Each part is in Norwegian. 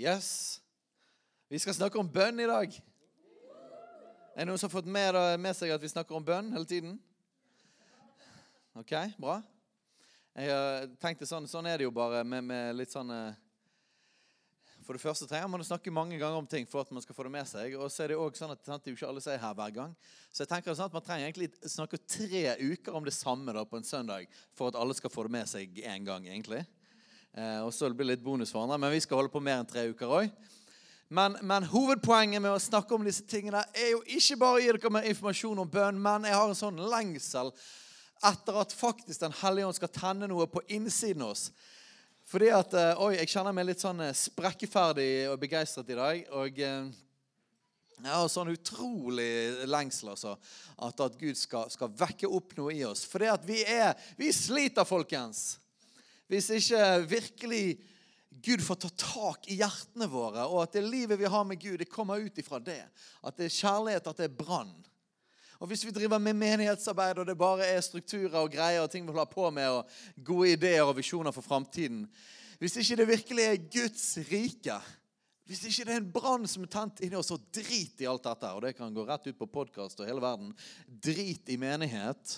Yes. Vi skal snakke om bønn i dag. Er det noen som har fått med, med seg at vi snakker om bønn hele tiden? Ok, bra. Jeg tenkte sånn, sånn er det jo bare med, med litt sånn eh, For det første trenger man å snakke mange ganger om ting for at man skal få det med seg. Og så er det også sånn at det er jo ikke alle som er her hver gang. Så jeg tenker sånn at man trenger egentlig snakke tre uker om det samme da på en søndag for at alle skal få det med seg én gang, egentlig. Eh, og så blir det litt bonus for andre, men vi skal holde på mer enn tre uker òg. Men, men, hovedpoenget med å snakke om disse tingene er jo ikke bare å gi dere mer informasjon om bønn, men jeg har en sånn lengsel etter at faktisk Den hellige ånd skal tenne noe på innsiden av oss. Fordi at, eh, Oi, jeg kjenner meg litt sånn eh, sprekkeferdig og begeistret i dag. Og jeg har sånn utrolig lengsel, altså. At, at Gud skal, skal, vekke opp noe i oss. Fordi at vi er Vi sliter, folkens. Hvis ikke virkelig Gud får ta tak i hjertene våre, og at det livet vi har med Gud, det kommer ut ifra det. At det er kjærlighet, at det er brann. Og Hvis vi driver med menighetsarbeid, og det bare er strukturer og greier, og ting vi holder på med, og gode ideer og visjoner for framtiden Hvis ikke det virkelig er Guds rike, hvis ikke det er en brann som er tent inni oss, og drit i alt dette. Og det kan gå rett ut på podkast og hele verden. Drit i menighet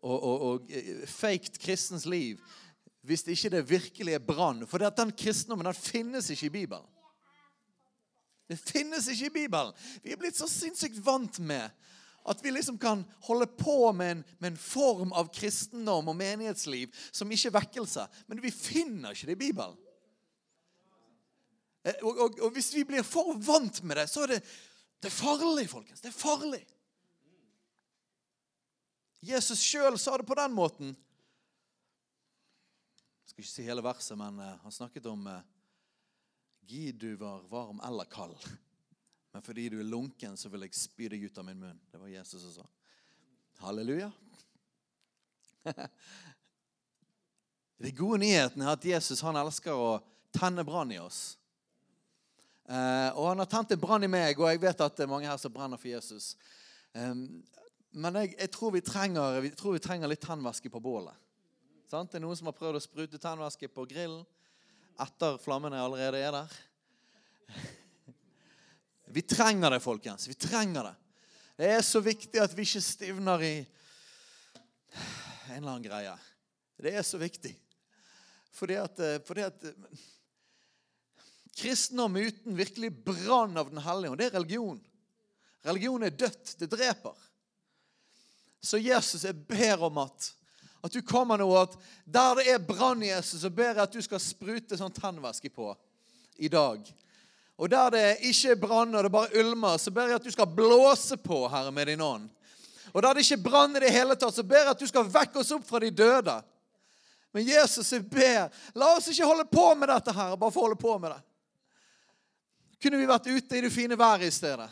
og, og, og faked kristens liv hvis det ikke det virkelig er brann. For den kristendommen den finnes ikke i Bibelen. Det finnes ikke i Bibelen. Vi er blitt så sinnssykt vant med at vi liksom kan holde på med en, med en form av kristendom og menighetsliv som ikke er vekkelse. Men vi finner ikke det i Bibelen. Og, og, og hvis vi blir for vant med det, så er det, det er farlig, folkens. Det er farlig. Jesus sjøl sa det på den måten. Skal ikke si hele verset, men uh, han snakket om uh, Gi du var varm eller kald. Men fordi du er lunken, så vil jeg spy deg ut av min munn. Det var Jesus som sa. Halleluja. De gode nyhetene er at Jesus han elsker å tenne brann i oss. Uh, og han har tent en brann i meg, og jeg vet at det er mange her som brenner for Jesus. Men jeg, jeg, tror trenger, jeg, tror vi trenger, litt tennvæske på bålet. Sant? Det er noen som har prøvd å sprute tannvæske på grillen etter flammene allerede er der. Vi trenger det, folkens. Vi trenger det. Det er så viktig at vi ikke stivner i en eller annen greie. Det er så viktig. Fordi at, eh, fordi at eh, Kristendom uten virkelig brann av Den hellige ånd, det er religion. Religion er dødt. Det dreper. Så Jesus, jeg ber om at at du kommer nå, at der det er brann Jesus, så ber jeg at du skal sprute sånn tannvæske på i dag. Og der det ikke er brann, og det bare ulmer, så ber jeg at du skal blåse på, Herre, med din ånd. Og der det ikke er brann i det hele tatt, så ber jeg at du skal vekke oss opp fra de døde. Men Jesus, jeg ber, la oss ikke holde på med dette her, bare få holde på med det. Kunne vi vært ute i det fine været i stedet?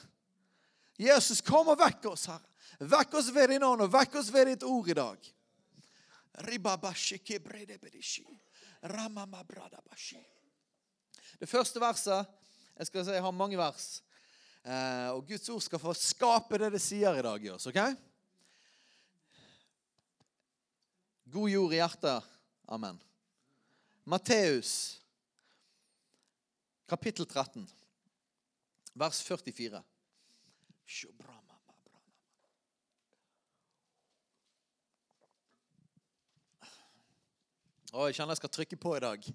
Jesus, kom og vekk oss, Herre. Vekk oss ved din ånd, og vekk oss ved ditt ord i dag. Det første verset Jeg skal si jeg har mange vers. Eh, og Guds ord skal få skape det det sier i dag i oss. ok? God jord i hjertet. Amen. Matteus, kapittel 13, vers 44. Å, jeg kjenner jeg skal trykke på i dag.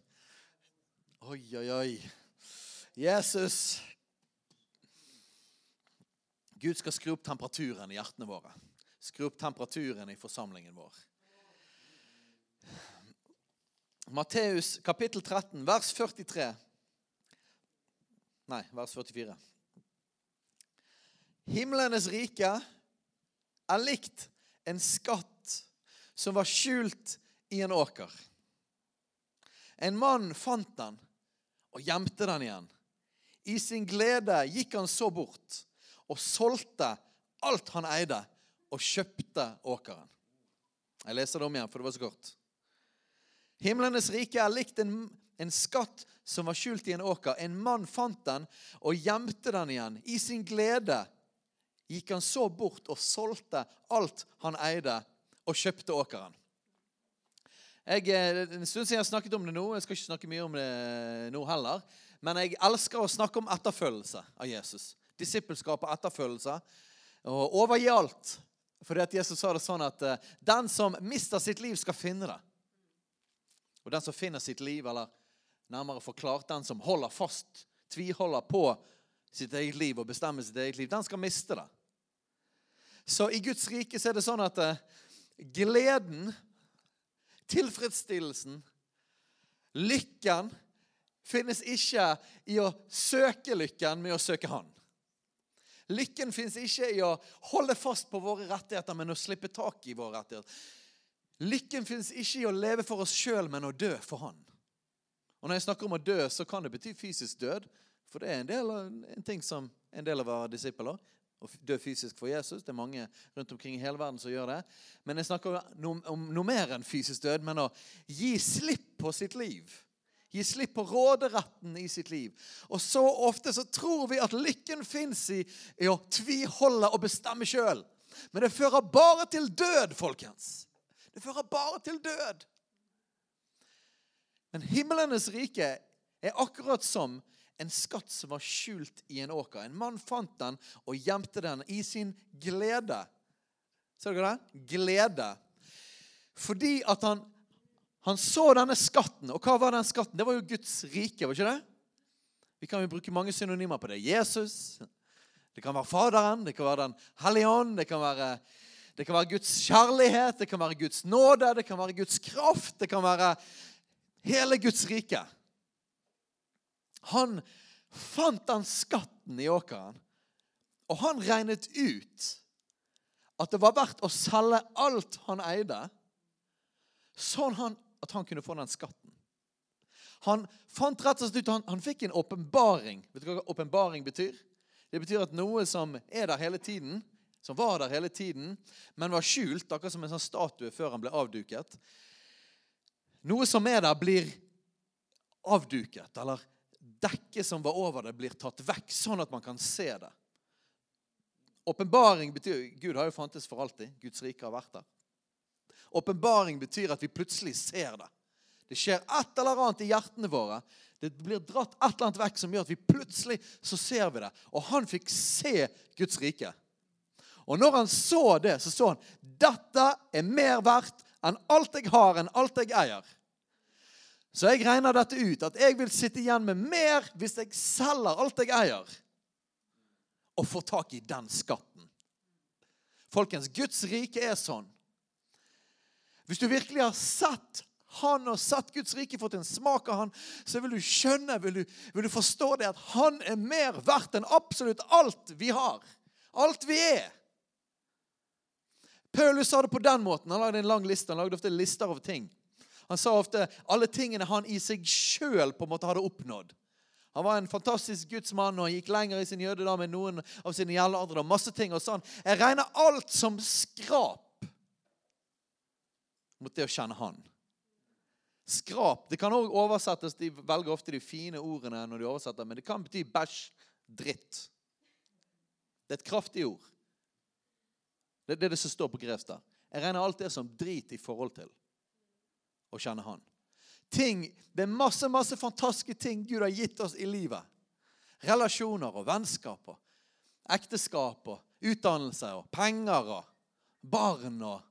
Oi, oi, oi. Jesus. Gud skal skru opp temperaturen i hjertene våre. Skru opp temperaturen i forsamlingen vår. Matteus kapittel 13, vers 43. Nei, vers 44. Himlenes rike er likt en skatt som var skjult i en åker. En mann fant den og gjemte den igjen. I sin glede gikk han så bort og solgte alt han eide, og kjøpte åkeren. Jeg leser det om igjen, for det var så kort. Himlenes rike er likt en, en skatt som var skjult i en åker. En mann fant den og gjemte den igjen. I sin glede gikk han så bort og solgte alt han eide, og kjøpte åkeren. Jeg, eh, en stund siden jeg har snakket om det nå. Jeg skal ikke snakke mye om det nå heller. Men jeg elsker å snakke om etterfølgelse av Jesus. Disippelskap og etterfølgelse. Og over i alt. Fordi at Jesus sa det sånn at uh, den som mister sitt liv, skal finne det. Og den som finner sitt liv, eller nærmere forklart, den som holder fast, tviholder på sitt eget liv og bestemmer sitt eget liv, den skal miste det. Så i Guds rike så er det sånn at gleden tilfredsstillelsen, lykken, finnes ikke i å søke lykken med å søke Han. Lykken finnes ikke i å holde fast på våre rettigheter, men å slippe tak i våre rettigheter. Lykken finnes ikke i å leve for oss sjøl, men å dø for Han. Og Når jeg snakker om å dø, så kan det bety fysisk død. For det er en, del en ting som en del av våre disipler å dø fysisk for Jesus. Det er mange rundt omkring i hele verden som gjør det. Men jeg snakker om, noe mer enn fysisk død, men å gi slipp på sitt liv. Gi slipp på råderetten i sitt liv. Og så ofte så tror vi at lykken fins i, i, å tviholde og bestemme sjøl. Men det fører bare til død, folkens. Det fører bare til død. Men himlenes rike er akkurat som en skatt som var skjult i en åker. En mann fant den og gjemte den i sin glede. Ser dere det? Glede. Fordi at han, han så denne skatten. Og hva var den skatten? Det var jo Guds rike, var ikke det? Vi kan jo bruke mange synonymer på det. Jesus. Det kan være Faderen, det kan være Den hellige ånd, det kan være, det kan være Guds kjærlighet, det kan være Guds nåde, det kan være Guds kraft, det kan være hele Guds rike. Han fant den skatten i åkeren, og han regnet ut at det var verdt å selge alt han eide, sånn at han kunne få den skatten. Han fant rett og slett ut, han, han fikk en åpenbaring. Vet du hva åpenbaring betyr? Det betyr at noe som er der hele tiden, som var der hele tiden, men var skjult, akkurat som en sånn statue før han ble avduket Noe som er der, blir avduket, eller dekket som var over det, blir tatt vekk, sånn at man kan se det. Åpenbaring betyr Gud har jo fantes for alltid. Guds rike har vært der. Åpenbaring betyr at vi plutselig ser det. Det skjer et eller annet i hjertene våre. Det blir dratt et eller annet vekk som gjør at vi plutselig så ser vi det. Og han fikk se Guds rike. Og når han så det, så så han dette er mer verdt enn alt jeg har, enn alt jeg eier. Så jeg regner dette ut, at jeg vil sitte igjen med mer hvis jeg selger alt jeg eier, og får tak i den skatten. Folkens, Guds rike er sånn. Hvis du virkelig har sett han og sett Guds rike, fått en smak av han, så vil du skjønne, vil du, vil du forstå det, at han er mer verdt enn absolutt alt vi har. Alt vi er. Paulus sa det på den måten. Han lagde en lang liste. Han lagde ofte lister av ting. Han sa ofte alle tingene han i seg sjøl hadde oppnådd. Han var en fantastisk gudsmann, og han gikk lenger i sin jødedom enn noen av sine jævladere. Masse ting og sånn. Jeg regner alt som skrap mot det å kjenne Han. Skrap. Det kan òg oversettes De velger ofte de fine ordene når de oversetter, men det kan bety bæsj, dritt. Det er et kraftig ord. Det er det som står på gresk der. Jeg regner alt det som drit i forhold til å kjenne Han. Ting, Det er masse masse fantastiske ting Gud har gitt oss i livet. Relasjoner og vennskap og ekteskap og utdannelse og penger og barn og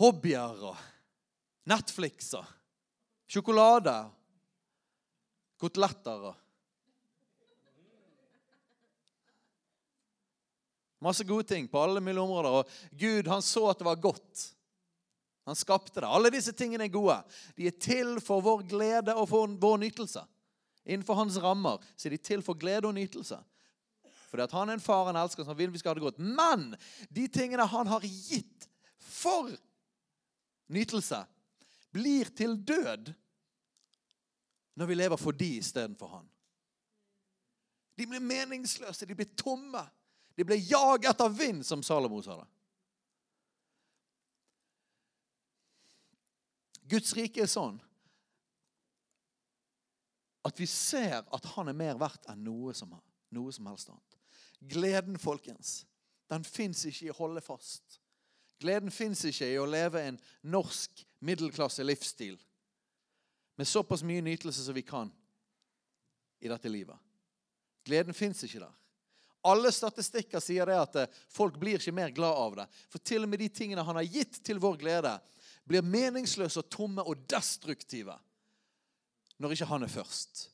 hobbyer og Netflix og sjokolade. Koteletter og Masse gode ting på alle mulige områder. Og Gud han så at det var godt. Han skapte det. Alle disse tingene er gode. De er til for vår glede og for vår nytelse. Innenfor hans rammer så er de til for glede og nytelse. Fordi at han er en far han elsker, han vil vi skal ha det godt. Men de tingene han har gitt for nytelse, blir til død når vi lever for de istedenfor han. De blir meningsløse, de blir tomme. De blir jag etter vind, som Salomo sa det. Guds rike er sånn at vi ser at han er mer verdt enn noe som, noe som helst annet. Gleden, folkens, den fins ikke i å holde fast. Gleden fins ikke i å leve en norsk middelklasse livsstil med såpass mye nytelse som vi kan i dette livet. Gleden fins ikke der. Alle statistikker sier det at eh, folk blir ikke mer glad av det. For til og med de tingene han har gitt til vår glede, blir meningsløse og tomme og destruktive når ikke han er først.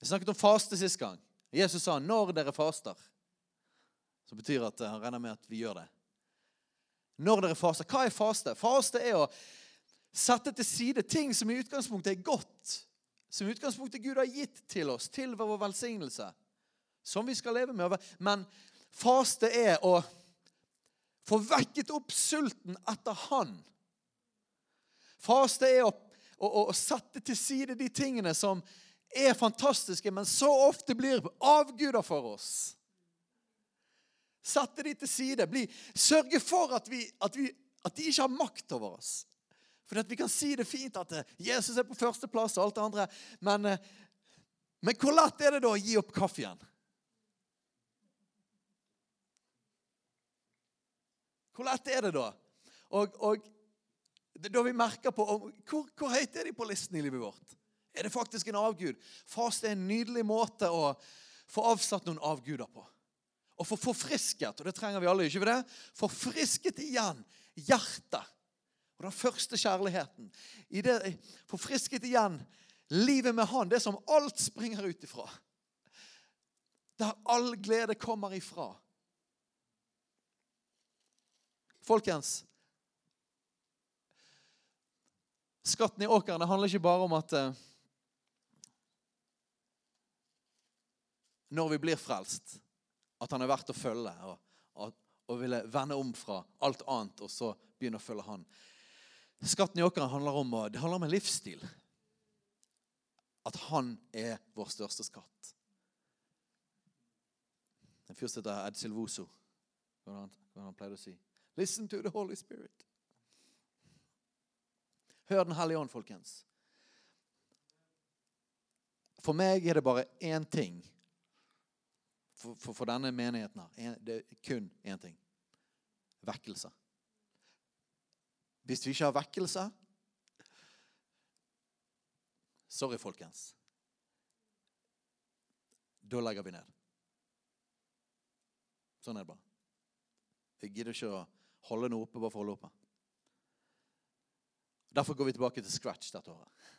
Jeg snakket om faste sist gang. Jesus sa 'når dere faster'. Som betyr at han regner med at vi gjør det. Når dere faster. Hva er faste? Faste er å sette til side ting som i utgangspunktet er godt. Som i utgangspunktet Gud har gitt til oss, til vår velsignelse som vi skal leve med. Men faste er å få vekket opp sulten etter Han. Faste er å, å, å, sette til side de tingene som er fantastiske, men så ofte blir avguder for oss. Sette de til side. Bli, sørge for at, vi, at, vi, at de ikke har makt over oss. For Vi kan si det fint at eh, Jesus er på førsteplass og alt det andre, men, eh, men hvor lett er det da å gi opp kaffen? Hvor lett er det da? Og, og da vi merker på hvor, hvor høyt er de på listen i livet vårt? Er det faktisk en avgud? Fast er en nydelig måte å få avsatt noen avguder på. Og få forfrisket, og det trenger vi alle, ikke det? Forfrisket igjen hjertet. Og den første kjærligheten. I det, forfrisket igjen livet med Han, det som alt springer ut ifra. Der all glede kommer ifra. Folkens Skatten i åkeren det handler ikke bare om at eh, når vi blir frelst, at han er verdt å følge og, og, og ville vende om fra alt annet og så begynne å følge han. Skatten i åkeren handler om, det handler om en livsstil. At han er vår største skatt. En fyr som heter Ed Silvoso, hva han, han pleide å si. Listen to the Holy Spirit. Hør Den hellige ånd, folkens. For meg er det bare én ting for, for, for denne menigheten her. Det er kun én ting. Vekkelse. Hvis vi ikke har vekkelse Sorry, folkens. Da legger vi ned. Sånn er det bare. Jeg gidder ikke å holde noe oppe bare for å holde oppe. Derfor går vi tilbake til scratch dette året.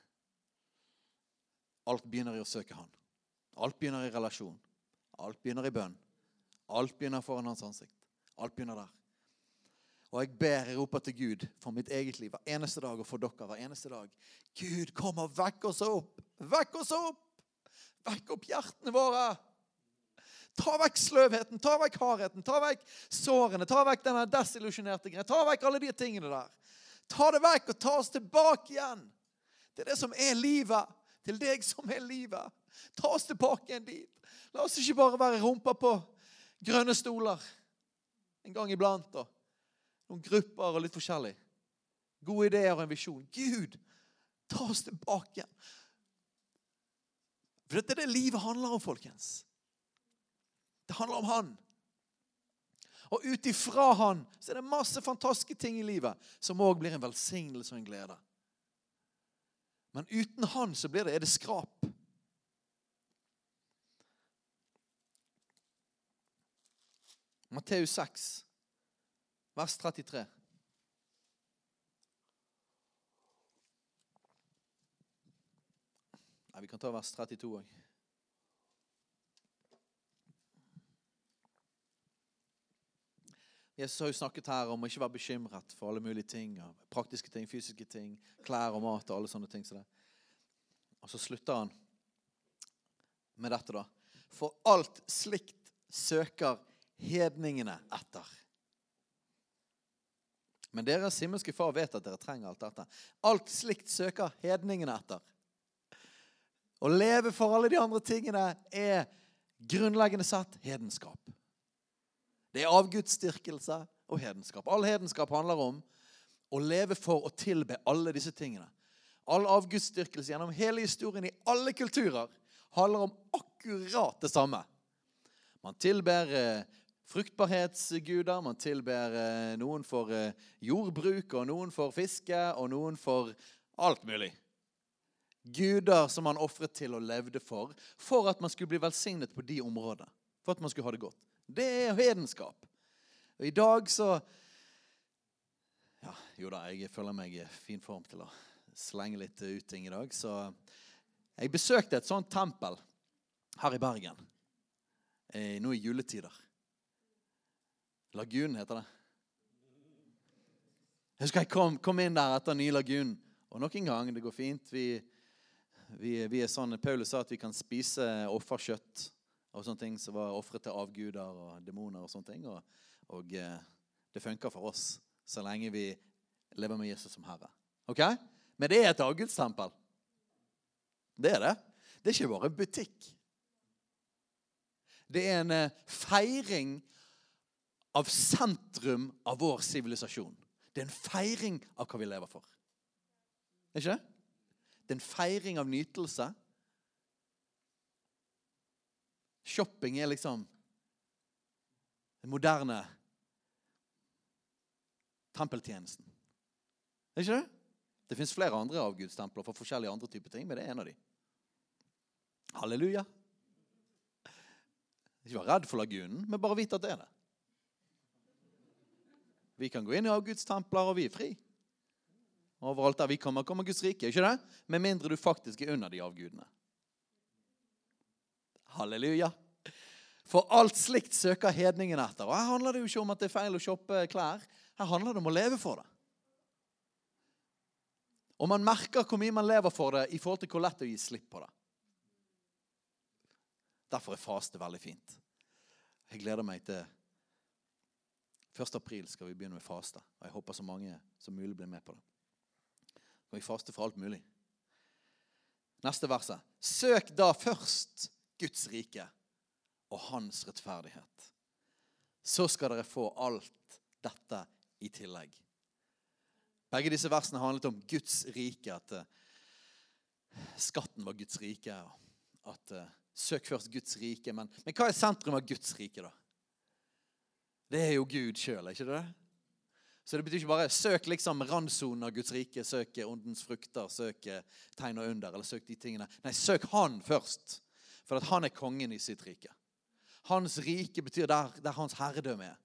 Alt begynner i å søke Han. Alt begynner i relasjon. Alt begynner i bønn. Alt begynner foran Hans ansikt. Alt begynner der. Og jeg ber, jeg roper til Gud for mitt eget liv hver eneste dag og for dere hver eneste dag. Gud, kom og vekk oss opp! Vekk oss opp! Vekk opp hjertene våre! Ta vekk sløvheten, ta vekk hardheten, ta vekk sårene, ta vekk denne desillusjonerte greia. Ta vekk alle de tingene der. Ta det vekk og ta oss tilbake igjen til det som er livet. Til deg som er livet. Ta oss tilbake igjen dit. La oss ikke bare være rumpa på grønne stoler en gang iblant. og Noen grupper og litt forskjellig. Gode ideer og en visjon. Gud, ta oss tilbake igjen. For dette er det livet handler om, folkens. Det handler om han. Og ut ifra han så er det masse fantastiske ting i livet som òg blir en velsignelse og en glede. Men uten han så blir det, er det skrap. Matteus 6, vers 33. Nei, vi kan ta vers 32 òg. Jesus har jo snakket her om å ikke være bekymret for alle mulige ting. Praktiske ting, fysiske ting, klær og mat og alle sånne ting. Så. Og så slutter han med dette, da. For alt slikt søker hedningene etter. Men deres himmelske far vet at dere trenger alt dette. Alt slikt søker hedningene etter. Å leve for alle de andre tingene er grunnleggende sett hedenskap. Det er avgudsdyrkelse og hedenskap. All hedenskap handler om å leve for å tilbe alle disse tingene. All avgudsdyrkelse gjennom hele historien i alle kulturer handler om akkurat det samme. Man tilber eh, fruktbarhetsguder, man tilber eh, noen for eh, jordbruk, og noen for fiske, og noen for alt mulig. Guder som man ofret til og levde for, for at man skulle bli velsignet på de områdene. For at man skulle ha det godt. Det er hedenskap. Og I dag så ja, Jo da, jeg føler meg i fin form til å slenge litt ut ting i dag. Så jeg besøkte et sånt tempel her i Bergen eh, nå i juletider. Lagunen heter det. Jeg husker jeg kom, kom inn der etter ny lagun. Og nok en gang, det går fint. Vi, vi, vi er sånn, Paulus sa at vi kan spise offerkjøtt og sånne ting som var ofret til avguder og demoner. Og sånne ting. Og, og eh, det funker for oss så lenge vi lever med Jesus som Herre. Ok? Men det er et avgudstempel. Det er det. Det er ikke bare butikk. Det er en eh, feiring av sentrum av vår sivilisasjon. Det er en feiring av hva vi lever for. Ikke det? Det er en feiring av nytelse. Shopping er liksom den moderne tempeltjenesten. Er ikke det? Det fins flere andre avgudstempler for forskjellige andre typer ting, men det er en av de. Halleluja. Ikke vær redd for lagunen, men bare vit at det er det. Vi kan gå inn i avgudstempler, og vi er fri. Overalt der vi kommer, kommer Guds rike. ikke det? Med mindre du faktisk er under de avgudene. Halleluja. For alt slikt søker hedningen etter. Og Her handler det jo ikke om at det er feil å shoppe klær. Her handler det om å leve for det. Og man merker hvor mye man lever for det i forhold til hvor lett det er å gi slipp på det. Derfor er faste veldig fint. Jeg gleder meg til 1. april skal vi begynne med faste. Og jeg håper så mange som mulig blir med på det. Kan vi faste for alt mulig. Neste verset. Søk da først Guds rike og hans rettferdighet. Så skal dere få alt dette i tillegg. Begge disse versene handlet om Guds rike, at uh, skatten var Guds rike. At uh, Søk først Guds rike. Men, men, hva er sentrum av Guds rike, da? Det er jo Gud sjøl, ikke det? Så det betyr ikke bare søk liksom randsonen av Guds rike, søk åndens frukter, søk tegn og under, eller søk de tingene. Nei, søk Han først. For at han er kongen i sitt rike. Hans rike betyr der, der hans herredømme er.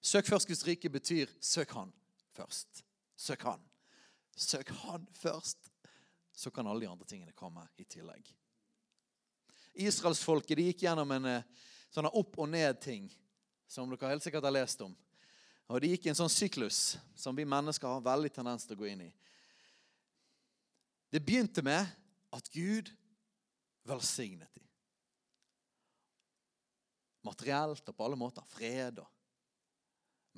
Søk først Guds rike betyr søk han først. Søk han. Søk han først. Så kan alle de andre tingene komme i tillegg. Israelsfolket gikk gjennom en sånn opp og ned-ting som dere helt sikkert har lest om. Og De gikk i en sånn syklus som vi mennesker har veldig tendens til å gå inn i. Det begynte med at Gud velsignet de. Materielt og på alle måter. Fred og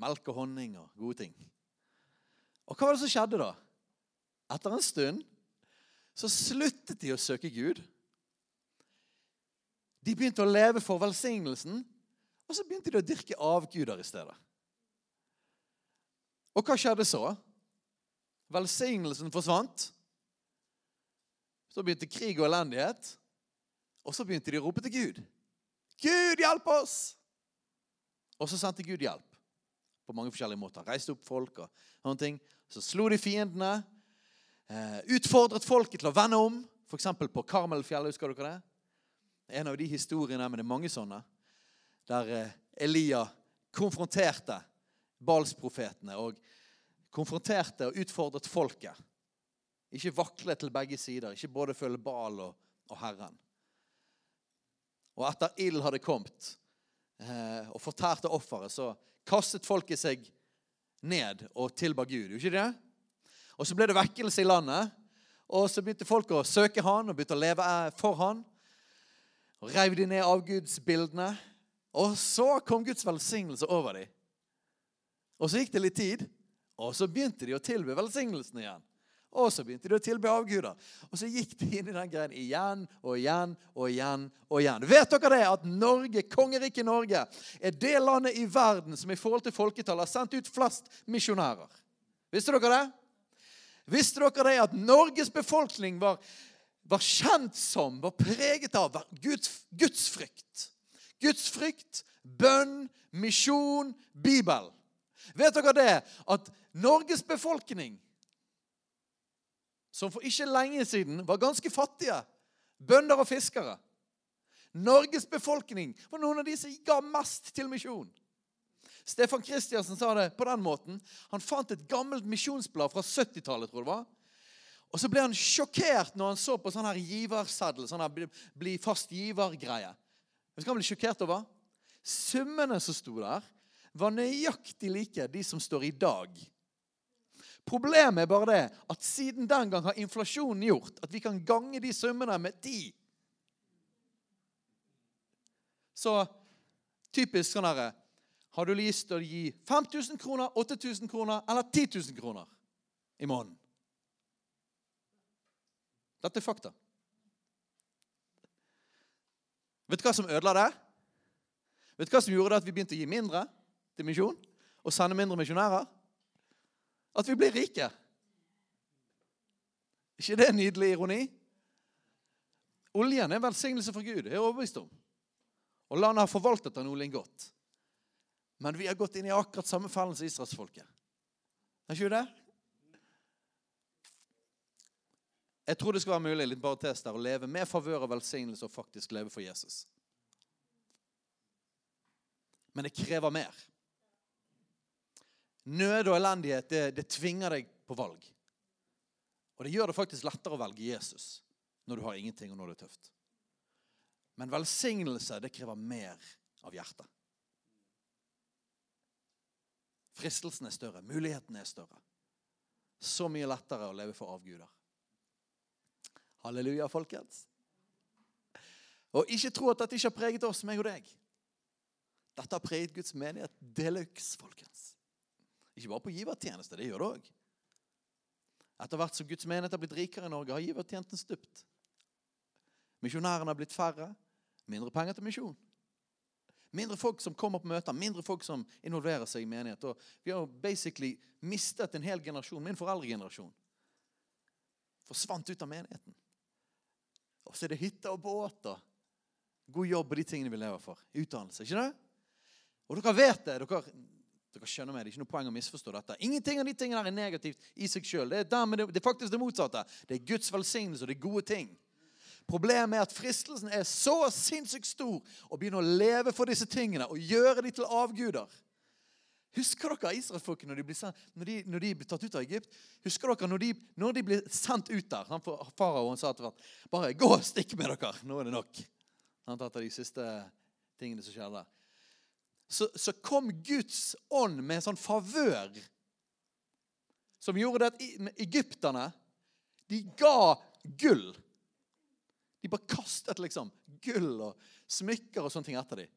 melk og honning og gode ting. Og hva var det som skjedde da? Etter en stund så sluttet de å søke Gud. De begynte å leve for velsignelsen, og så begynte de å dyrke avguder i stedet. Og hva skjedde så? Velsignelsen forsvant. Så begynte krig og elendighet. Og så begynte de å rope til Gud. Gud, hjelp oss! Og så sendte Gud hjelp på mange forskjellige måter. Reiste opp folk og sånne ting. Så slo de fiendene. Eh, utfordret folket til å vende om. F.eks. på Karmelfjellet. Husker dere det? En av de historiene, men det er mange sånne, der eh, Elia konfronterte Balsprofetene og konfronterte og utfordret folket Ikke vakle til begge sider. Ikke både følge Bal og, og Herren. Og etter ild hadde kommet eh, og fortærte offeret, så kastet folket seg ned og tilba Gud. Gjorde ikke det? Og så ble det vekkelse i landet. Og så begynte folk å søke han og begynte å leve for han. Og Reiv de ned avgudsbildene. Og så kom Guds velsignelse over dem. Og så gikk det litt tid, og så begynte de å tilby velsignelsen igjen. Og så begynte de å tilbe avguder. Og så gikk de inn i den greien igjen og igjen og igjen. og igjen. Vet dere det at Norge, kongeriket Norge er det landet i verden som i forhold til folketallet har sendt ut flest misjonærer? Visste dere det? Visste dere det at Norges befolkning var, var kjent som, var preget av Guds, frykt? Guds frykt, bønn, misjon, Bibel. Vet dere det at Norges befolkning som for ikke lenge siden var ganske fattige. Bønder og fiskere. Norges befolkning var noen av de som ga mest til misjon. Stefan Kristiansen sa det på den måten. Han fant et gammelt misjonsblad fra 70-tallet. tror jeg det var. Og så ble han sjokkert når han så på sånn her giverseddel. sånn her Bli fast giver-greie. Vet du hva han ble sjokkert over? Summene som sto der, var nøyaktig like de som står i dag Problemet er bare det at siden den gang har inflasjonen gjort at vi kan gange de summene med ti. Så typisk sånn herre Har du lyst til å gi 5000 kroner, 8000 kroner eller 10 000 kroner i måneden? Dette er fakta. Vet du hva som ødela det? Vet du hva som gjorde det at vi begynte å gi mindre til misjon? Og sende mindre misjonærer? At vi blir rike. ikke det en nydelig ironi? Oljen er en velsignelse fra Gud. Det er jeg overbevist om. Og landet har forvaltet den oljen godt. Men vi har gått inn i akkurat samme fellen som israelsfolket. Er ikke det? Jeg tror det skal være mulig litt bare der, å leve med favør og velsignelse og faktisk leve for Jesus. Men det krever mer. Nød og elendighet det, det tvinger deg på valg. Og det gjør det faktisk lettere å velge Jesus når du har ingenting, og når det er tøft. Men velsignelse det krever mer av hjertet. Fristelsen er større, muligheten er større. Så mye lettere å leve for avguder. Halleluja, folkens. Og ikke tro at dette ikke har preget oss, meg og deg. Dette har preget Guds menighet de luxe, folkens. Ikke bare på givertjeneste, det gjør det òg. Etter hvert som Guds menighet har blitt rikere i Norge, har givertjenesten stupt. Misjonærene har blitt færre. Mindre penger til misjon. Mindre folk som kommer på møter, mindre folk som involverer seg i menighet. Og vi har basically mistet en hel generasjon. Min foreldregenerasjon forsvant ut av menigheten. Og så er det hytte og båt og god jobb og de tingene vi lever for. Utdannelse. ikke det? Og dere vet det. dere dere skjønner meg, Det er ikke noe poeng å misforstå dette. Ingenting av de tingene er negativt i seg sjøl. Det, det, er faktisk det motsatte. Det er Guds velsignelse, og det er gode ting. Problemet er at fristelsen er så sinnssykt stor å begynne å leve for disse tingene og gjøre dem til avguder. Husker dere israelsfolket når, når, når, de ble tatt ut av Egypt? Husker dere når de, når de ble sendt ut der? Faraoen sa til hvert bare gå og stikk med dere. Nå er det nok. Han tatt av de siste tingene som skjedde så, så kom Guds ånd med en sånn favør som gjorde det at egypterne de ga gull. De bare kastet liksom gull og smykker og sånne ting etter dem.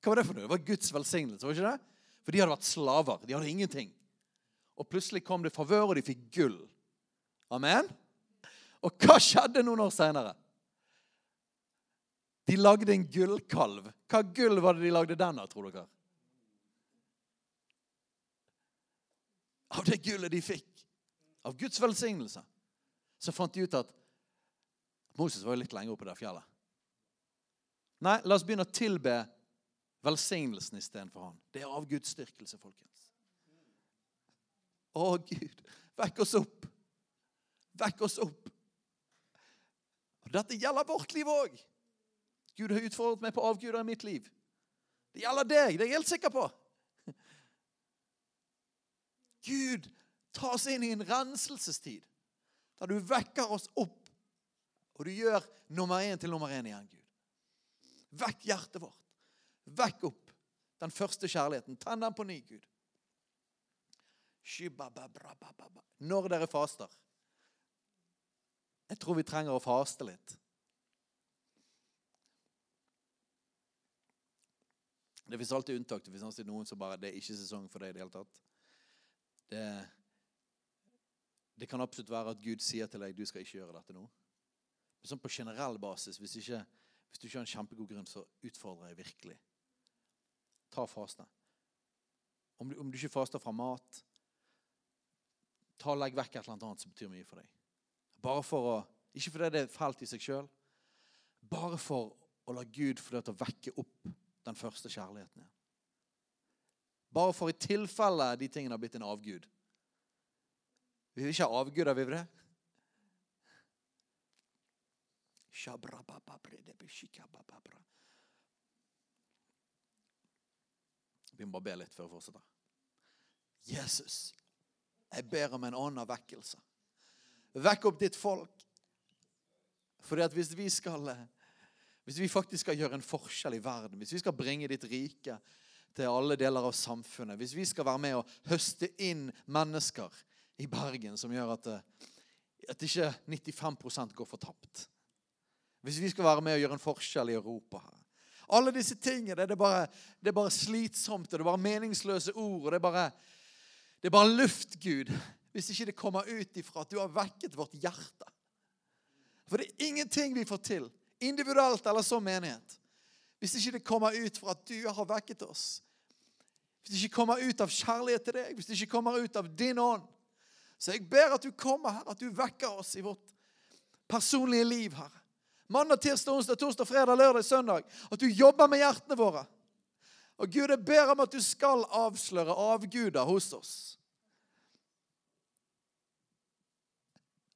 Hva var det for noe? Det var Guds velsignelse. var ikke det? For de hadde vært slaver. De hadde ingenting. Og plutselig kom det favør, og de fikk gull. Amen? Og hva skjedde noen år seinere? De lagde en gullkalv. Hva gull var det de lagde den av, tror dere? Av det gullet de fikk. Av Guds velsignelse. Så fant de ut at Moses var jo litt lenger oppe det fjellet. Nei, la oss begynne å tilbe velsignelsen istedenfor han. Det er avgudsdyrkelse, folkens. Å, Gud, vekk oss opp. Vekk oss opp. Og Dette gjelder vårt liv òg. Gud har utfordret meg på avguder i mitt liv. Det gjelder deg, det er jeg helt sikker på. Gud ta oss inn i en renselsestid. Der du vekker oss opp, og du gjør nummer én til nummer én igjen, Gud. Vekk hjertet vårt. Vekk opp den første kjærligheten. Tenn den på ny, Gud. Når dere faster Jeg tror vi trenger å faste litt. Det fins alltid unntak. Det fins alltid noen som bare Det er ikke sesong for deg i det hele tatt. Det, det kan absolutt være at Gud sier til deg du skal ikke gjøre dette nå. Men sånn på generell basis, hvis, ikke, hvis du ikke har en kjempegod grunn, så utfordrer jeg virkelig. Ta fasene Om om du ikke faster fra mat, ta og legg vekk et eller annet som betyr mye for deg. Bare for å, Ikke fordi det er fælt i seg sjøl, bare for å la Gud få det til å vekke opp den første kjærligheten igjen. Bare for i tilfelle de tingene har blitt en avgud. Vi vil ikke ha avguder, vil vi det? Vi må bare be litt før vi fortsetter. Jesus, jeg ber om en av vekkelse. Vekk opp ditt folk. Fordi at hvis vi skal hvis vi faktisk skal gjøre en forskjell i verden, hvis vi skal bringe ditt rike til alle deler av samfunnet, hvis vi skal være med og høste inn mennesker i Bergen som gjør at, at ikke 95% går fortapt Hvis vi skal være med og gjøre en forskjell i Europa her Alle disse tingene det er, bare, det er bare slitsomt, og det er bare meningsløse ord. og det er bare, det er bare luft, Gud, hvis ikke det kommer ut ifra at du har vekket vårt hjerte. For det er ingenting vi får til individuelt eller som menighet. Hvis ikke det kommer ut for at du har vekket oss. Hvis det ikke kommer ut av kjærlighet til deg, hvis det ikke kommer ut av din ånd. Så jeg ber at du kommer her, at du vekker oss i vårt personlige liv, her. Mandag, tirsdag, onsdag, torsdag, fredag, lørdag, søndag. At du jobber med hjertene våre. Og Gud, jeg ber om at du skal avsløre avguder hos oss.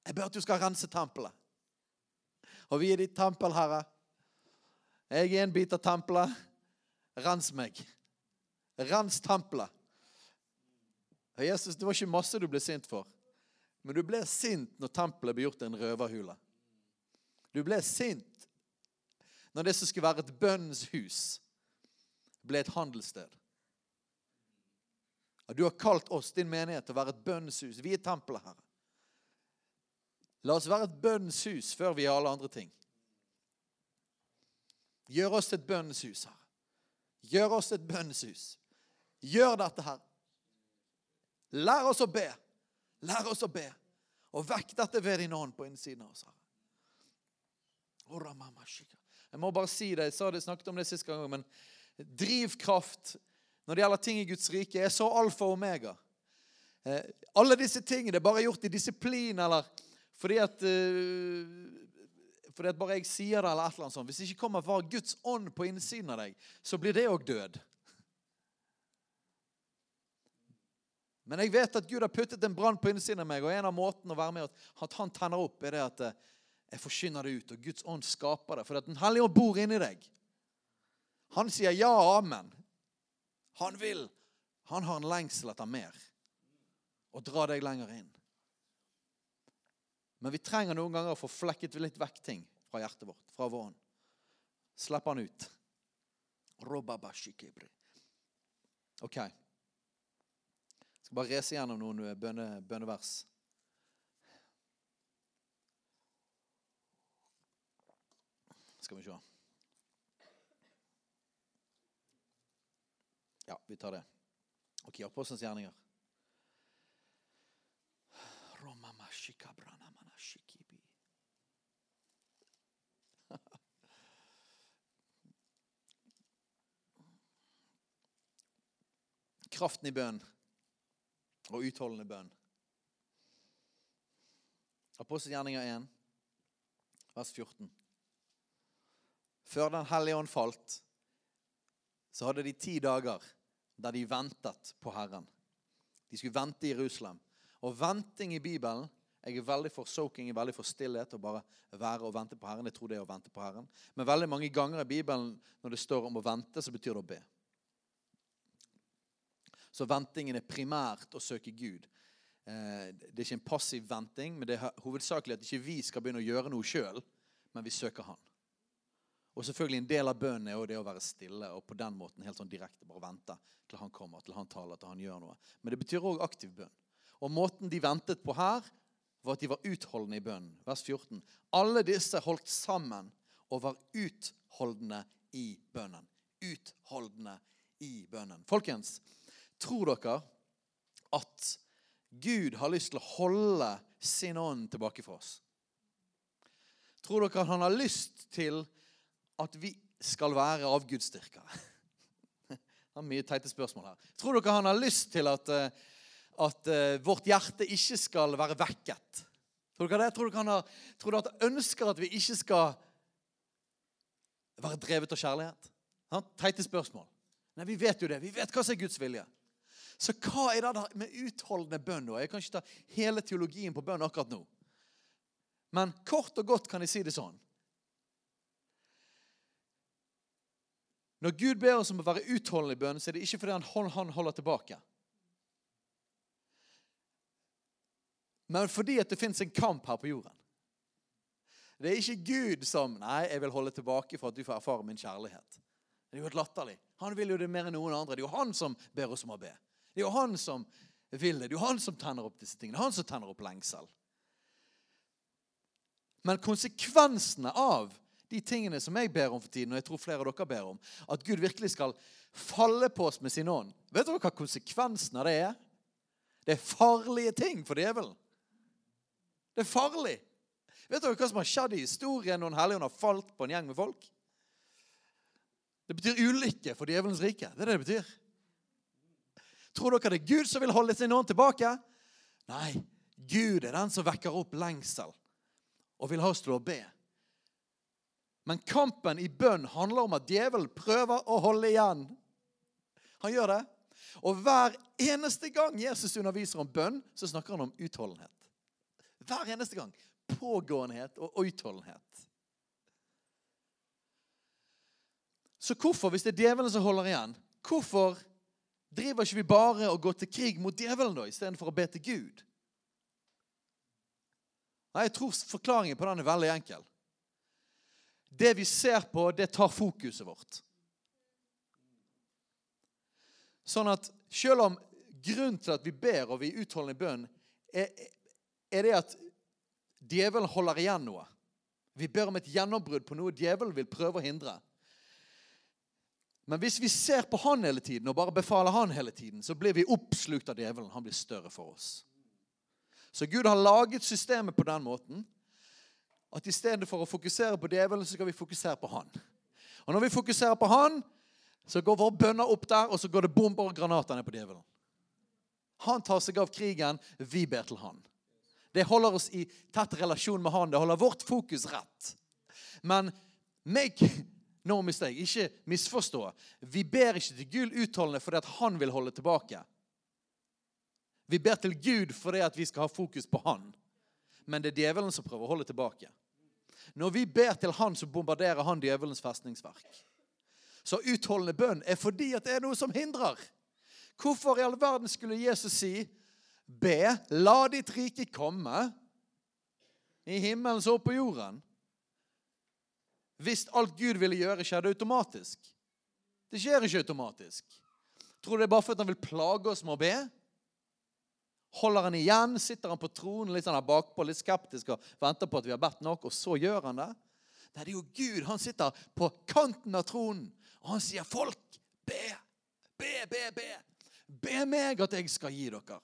Jeg ber at du skal rense tempelet. Og vi er ditt tempel, Herre. Jeg er en bit av tempelet. Rens meg. Rens tempelet. Jesus, Det var ikke masse du ble sint for, men du ble sint når tempelet ble gjort til en røverhule. Du ble sint når det som skulle være et bønnens hus, ble et handelssted. Du har kalt oss, din menighet, til å være et bønnens hus. Vi er tempelet, Herre. La oss være et bønnens hus før vi gjør alle andre ting. Gjør oss til et bønnens hus, her. Gjør oss til et bønnens hus. Gjør dette her. Lær oss å be. Lær oss å be. Og vekk dette ved din ånd på innsiden av oss. her. Jeg må bare si det. Jeg sa det, snakket om det sist gang, men drivkraft når det gjelder ting i Guds rike, er så alfa og omega. Eh, alle disse tingene er bare gjort i disiplin eller fordi at, uh, fordi at bare jeg sier det, eller et eller annet sånt. Hvis det ikke kommer var Guds ånd på innsiden av deg, så blir det òg død. Men jeg vet at Gud har puttet en brann på innsiden av meg, og en av måtene å være med at han tenner opp, er det at eh, jeg forkynner det ut, og Guds ånd skaper det. For at Den hellige ånd bor inni deg. Han sier ja, amen. Han vil. Han har en lengsel etter mer. Og dra deg lenger inn. Men vi trenger noen ganger å få flekket litt vekk ting fra hjertet vårt, fra vår ånd. Slipp han ut. OK. Jeg skal bare rese gjennom noen eh, bønne, bønnevers. Skal vi se. Ja, vi tar det. Ok, Apostelens gjerninger. Roma. Kraften i bønn og utholdende bønn. Apostelgjerninga 1, vers 14. Før Den hellige ånd falt, så hadde de ti dager der de ventet på Herren. De skulle vente i Jerusalem. Og venting i Bibelen Jeg er veldig for soaking, er veldig for stillhet. og bare være og vente på Herren. Jeg tror det er å vente på Herren. Men veldig mange ganger i Bibelen når det står om å vente, så betyr det å be. Så ventingen er primært å søke Gud. eh, det er ikke en passiv venting, men det er hovedsakelig at ikke vi skal begynne å gjøre noe sjøl, men vi søker Han. Og selvfølgelig En del av bønnen er det å være stille og på den måten helt sånn direkte bare vente til han kommer, til han taler, til han gjør noe. Men det betyr òg aktiv bønn. Og måten de ventet på her, var at de var utholdende i bønnen. Vers 14. Alle disse holdt sammen og var utholdende i bønnen. Utholdende i bønnen. Folkens, tror dere at Gud har lyst til å holde sin ånd tilbake for oss? Tror dere at han har lyst til at vi skal være avgudsdyrkere? Det er mye teite spørsmål her. Tror dere han har lyst til at, eh, at uh, vårt hjerte ikke skal være vekket? Tror dere det? Tror dere han, har, tror dere at han ønsker at vi ikke skal være drevet av kjærlighet? Teite spørsmål. Nei, Vi vet jo det. Vi vet hva som er Guds vilje. Så hva er det med utholdende bønn? Jeg kan ikke ta hele teologien på bønn akkurat nå. Men kort og godt kan jeg si det sånn. Når Gud ber oss om å være utholdende i bønn, så er det ikke fordi han, han holder tilbake. Men fordi at det fins en kamp her på jorden. Det er ikke Gud som Nei, jeg vil holde tilbake for at du får erfare min kjærlighet. Det er jo helt latterlig. Han vil jo det mer enn noen andre. Det er jo han som ber oss om å be. Det er jo han som vil det. Det er jo han som tenner opp disse tingene. Det er han som tenner opp lengsel. Men konsekvensene av de tingene som jeg ber om for tiden, og jeg tror flere av dere ber om, at Gud virkelig skal falle på oss med sin ånd Vet dere hva konsekvensen av det er? Det er farlige ting for djevelen. Det er farlig. Vet dere hva som har skjedd i historien når en helligånd har falt på en gjeng med folk? Det betyr ulykke for djevelens rike. Det er det det betyr. Tror dere det er Gud som vil holde sin ånd tilbake? Nei, Gud er den som vekker opp lengsel og vil ha oss til å be. Men kampen i bønn handler om at djevelen prøver å holde igjen. Han gjør det. Og hver eneste gang Jesus underviser om bønn, så snakker han om utholdenhet. Hver eneste gang. Pågåenhet og utholdenhet. Så hvorfor, hvis det er djevelen som holder igjen, hvorfor driver ikke vi bare og går til krig mot djevelen da, istedenfor å be til Gud? Nei, Jeg tror forklaringen på den er veldig enkel. Det vi ser på, det tar fokuset vårt. Sånn at selv om grunnen til at vi ber og vi er utholdende i bønn, er, er det at djevelen holder igjen noe. Vi ber om et gjennombrudd på noe djevelen vil prøve å hindre. Men hvis vi ser på han hele tiden og bare befaler han hele tiden, så blir vi oppslukt av djevelen. Han blir større for oss. Så Gud har laget systemet på den måten at i stedet for å fokusere på djevelen, så skal vi fokusere på han. Og når vi fokuserer på han, så går våre bønner opp der, og så går det bomber og granater ned på djevelen. Han tar seg av krigen, vi ber til han. Det holder oss i tett relasjon med han. Det holder vårt fokus rett. Men make no mistake, ikke misforstå. Vi ber ikke til Gud utholdende fordi at han vil holde tilbake. Vi ber til Gud fordi at vi skal ha fokus på han. Men det er djevelen som prøver å holde tilbake. Når vi ber til han, så bombarderer han djevelens festningsverk. Så utholdende bønn er fordi at det er noe som hindrer. Hvorfor i all verden skulle Jesus si Be, la ditt rike komme i himmelen så på jorden. Hvis alt Gud ville gjøre, skjedde automatisk. Det skjer ikke automatisk. Tror du det er bare fordi han vil plage oss med å be? Holder han igjen? Sitter han på tronen litt sånn her bakpå, litt skeptisk og venter på at vi har bedt nok, og så gjør han det? Nei, det er jo Gud. Han sitter på kanten av tronen, og han sier, 'Folk, be, be, be, be.' Be meg at jeg skal gi dere.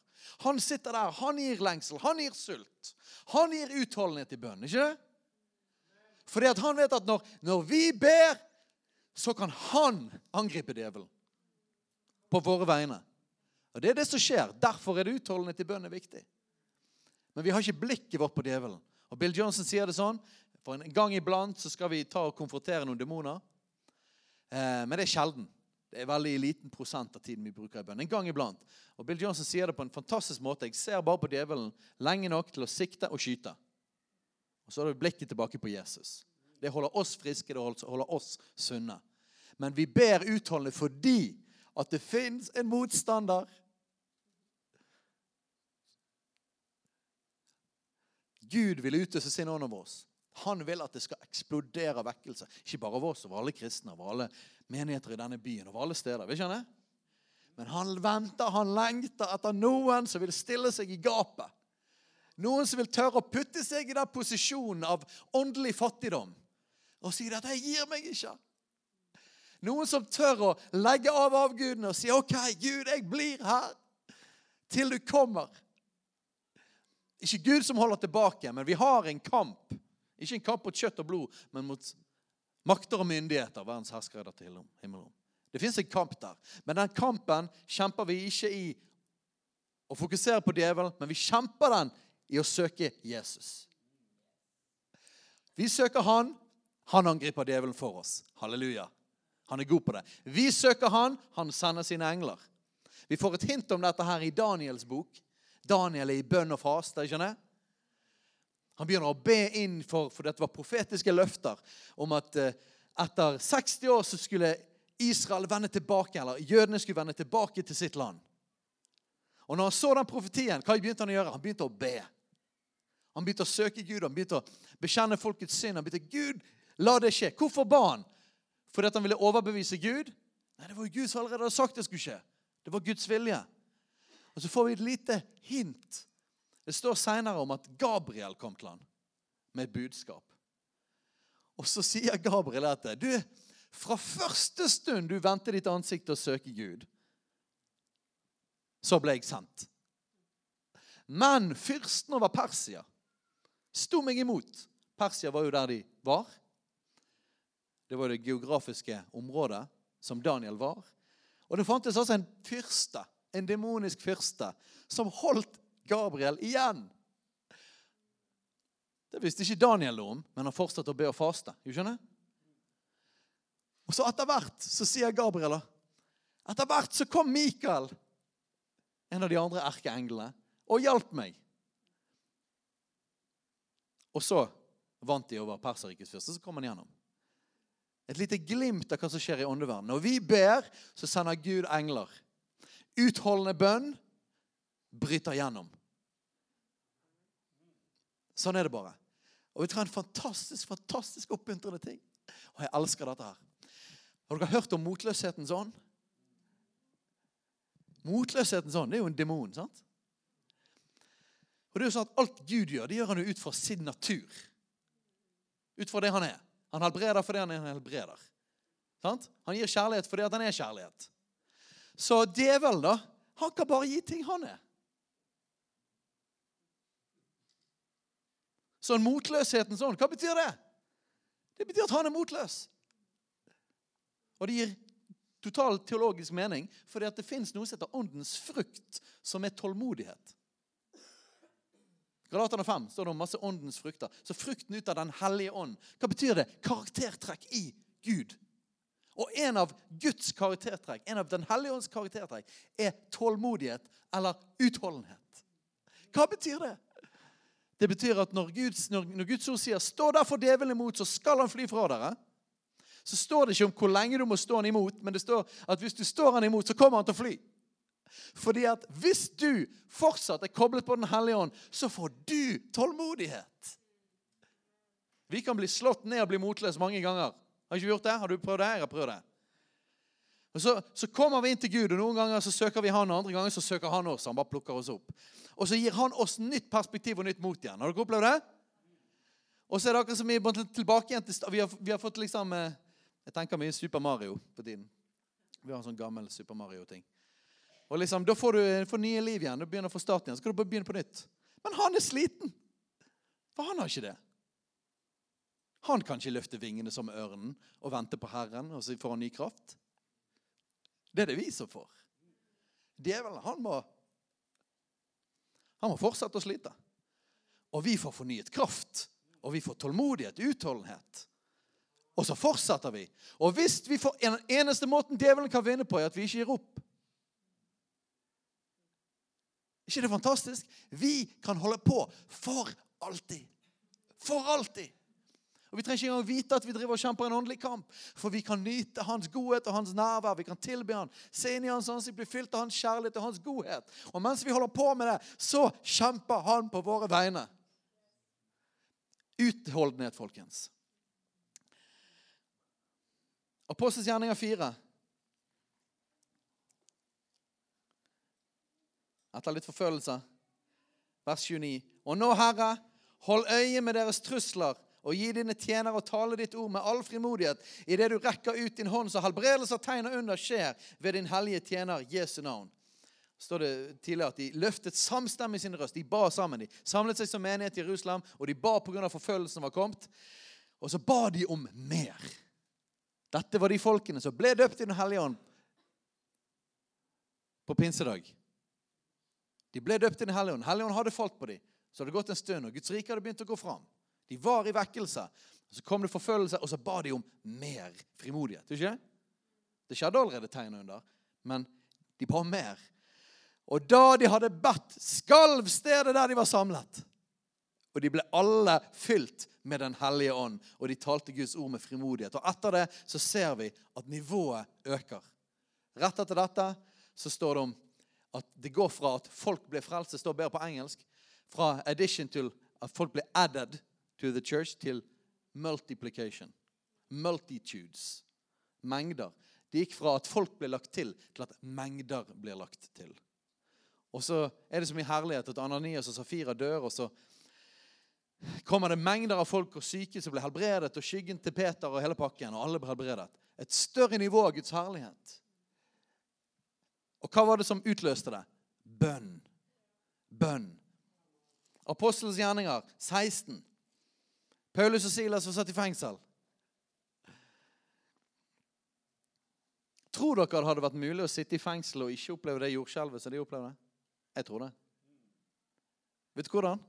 Han sitter der, han gir lengsel, han gir sult. Han gir utholdenhet i bønnen, ikke det? Fordi han vet at når, når vi ber, så kan han angripe djevelen på våre vegne. Og Det er det som skjer. Derfor er det utholdenhet i bønn er viktig. Men vi har ikke blikket vårt på djevelen. Og Bill Johnson sier det sånn For en gang iblant så skal vi ta og konfrontere noen demoner. Eh, men det er sjelden. Det er veldig liten prosent av tiden vi bruker i bønn. En gang iblant. Og Bill Johnson sier det på en fantastisk måte. Jeg ser bare på djevelen lenge nok til å sikte og skyte. Og så har det blikket tilbake på Jesus. Det holder oss friske, det holder oss sunne. Men vi ber utholdende fordi at det fins en motstander. Gud vil utøse sin ånd over oss. Han vil at det skal eksplodere vekkelse. Ikke bare av oss, over alle kristne, over alle menigheter i denne byen, over alle steder. Vil ikke han det? Men han venter, han lengter etter noen som vil stille seg i gapet. Noen som vil tørre å putte seg i den posisjonen av åndelig fattigdom og si at 'jeg gir meg ikke'. Noen som tør å legge av avgudene og si 'OK, Gud, jeg blir her til du kommer'. Ikke Gud som holder tilbake, men vi har en kamp. Ikke en kamp mot kjøtt og blod, men mot makter og myndigheter. Verdens herskere til himmelen. Det fins en kamp der. Men den kampen kjemper vi ikke i å fokusere på djevelen, men vi kjemper den i å søke Jesus. Vi søker han. Han angriper djevelen for oss. Halleluja. Han er god på det. Vi søker han. Han sender sine engler. Vi får et hint om dette her i Daniels bok. Daniel er i bønn og faste. skjønner Han begynner å be inn for, for dette var profetiske løfter om at eh, etter 60 år så skulle Israel vende tilbake, eller jødene skulle vende tilbake til sitt land. Og når han så den profetien, hva begynte han å gjøre? Han begynte å be. Han begynte å søke Gud, han begynte å bekjenne folkets synd. Han begynte Gud, la det skje. Hvorfor ba han? Fordi han ville overbevise Gud? Nei, det var jo Gud som allerede hadde sagt det skulle skje. Det var Guds vilje. Og så får vi et lite hint. Det står seinere om at Gabriel kom til han med et budskap. Og så sier Gabriel dette. Du, fra første stund du vendte ditt ansikt til å søke Gud, så ble jeg sendt. Men fyrsten over Persia sto meg imot. Persia var jo der de var. Det var det geografiske området som Daniel var. Og det fantes altså en fyrste, en demonisk fyrste, som holdt Gabriel igjen. Det visste ikke Daniel noe om, men han fortsatte å be og faste. Du skjønner? Og så etter hvert så sier Gabriel Etter hvert så kom Mikael, en av de andre erkeenglene, og hjalp meg. Og så vant de over Perserrikets fyrste. Så kom han gjennom. Et lite glimt av hva som skjer i åndeverden. Når vi ber, så sender Gud engler. Utholdende bønn bryter gjennom. Sånn er det bare. Og vi trenger en fantastisk, fantastisk oppmuntrende ting. Og jeg elsker dette her. Har dere hørt om motløshetens ånd? Motløshetens ånd det er jo en demon. sant? Og det er jo sånn at Alt Gud gjør, det gjør han jo ut fra sin natur. Ut fra det han er. Han helbreder fordi han er en helbreder. Sant? Han gir kjærlighet fordi han er kjærlighet. Så djevelen, da, han kan bare gi ting han er. Så en motløshetens ånd, hva betyr det? Det betyr at han er motløs. Og det gir total teologisk mening, fordi at det fins noe som heter åndens frukt, som er tålmodighet. Galaterne 5 står det om masse åndens frukter. Så frukten ut av Den hellige ånd. Hva betyr det? Karaktertrekk i Gud. Og en av Guds karaktertrekk, en av Den hellige ånds karaktertrekk, er tålmodighet eller utholdenhet. Hva betyr det? Det betyr at når Guds, når, når Guds ord sier 'stå derfor djevelen imot, så skal han fly fra dere', så står det ikke om hvor lenge du må stå han imot, men det står at hvis du står han imot, så kommer han til å fly. Fordi at hvis du fortsatt er koblet på Den hellige ånd, så får du tålmodighet. Vi kan bli slått ned og bli motløse mange ganger. Har ikke gjort det? Har du prøvd det? Jeg har prøvd det. Og så, så, kommer vi inn til Gud, og noen ganger så søker vi han, og andre ganger så søker han oss. Han bare plukker oss opp. Og så gir han oss nytt perspektiv og nytt mot igjen. Har dere opplevd det? Og så er det akkurat som vi er tilbake igjen til vi har, vi har fått liksom eh, Jeg tenker mye Super Mario på tiden. Vi har en sånn gammel Super Mario-ting. Og liksom, Da får du får nye liv igjen. Du begynner å få start igjen. Så skal du bare begynne på nytt. Men han er sliten. For han har ikke det. Han kan ikke løfte vingene som ørnen og vente på Herren og så får han ny kraft. Det er det vi som får. Djevelen, han må Han må fortsette å slite. Og vi får fornyet kraft. Og vi får tålmodighet, utholdenhet. Og så fortsetter vi. Og hvis vi får en eneste måten djevelen kan vinne på, er at vi ikke gir opp ikke det fantastisk? Vi kan holde på for alltid. For alltid. Og Vi trenger ikke engang vite at vi driver og kjemper en åndelig kamp. For vi kan nyte hans godhet og hans nærvær. Vi kan tilbe han, se inn i hans ansikt, bli fylt av hans kjærlighet og hans godhet. Og mens vi holder på med det, så kjemper han på våre vegne. Utholdenhet, folkens. Apostels gjerninger 4. Etter litt forfølgelse. Vers 29. Og nå, Herre, hold øye med deres trusler og gi dine tjenere å tale ditt ord med all frimodighet idet du rekker ut din hånd, så helbredelse av tegn og under skjer ved din hellige tjener Jesu navn. står det tidligere at De løftet samstemmig sin røst. De ba sammen. De samlet seg som menighet i Jerusalem, og de ba pga. forfølgelsen var kommet. Og så ba de om mer. Dette var de folkene som ble døpt i Den hellige ånd på pinsedag. De ble døpt i Den hellige ånd. Hellige ånd hadde falt på dem. Så hadde det gått en stund, og Guds rike hadde begynt å gå fram. De var i vekkelse. Så kom det forfølgelse, og så ba de om mer frimodighet. Ikke? Det skjedde allerede tegn under, men de ba om mer. Og da de hadde bedt, skalv stedet der de var samlet. Og de ble alle fylt med Den hellige ånd, og de talte Guds ord med frimodighet. Og etter det så ser vi at nivået øker. Rett etter dette så står det om at det går fra at folk blir frelst, det står bedre på engelsk, fra addition til at folk blir added to the church til multiplication. Multitudes. Mengder. Det gikk fra at folk ble lagt til, til at mengder blir lagt til. Og så er det så mye herlighet at Ananias og Safira dør, og så kommer det mengder av folk og syke som blir helbredet, og skyggen til Peter og hele pakken, og alle blir helbredet. Et større nivå av Guds herlighet. Og hva var det som utløste det? Bønn. Bønn. Apostelens gjerninger 16. Paulus og Silas var satt i fengsel. Tror dere det hadde vært mulig å sitte i fengsel og ikke oppleve det jordskjelvet som de opplevde? Jeg tror det. Vet du hvordan?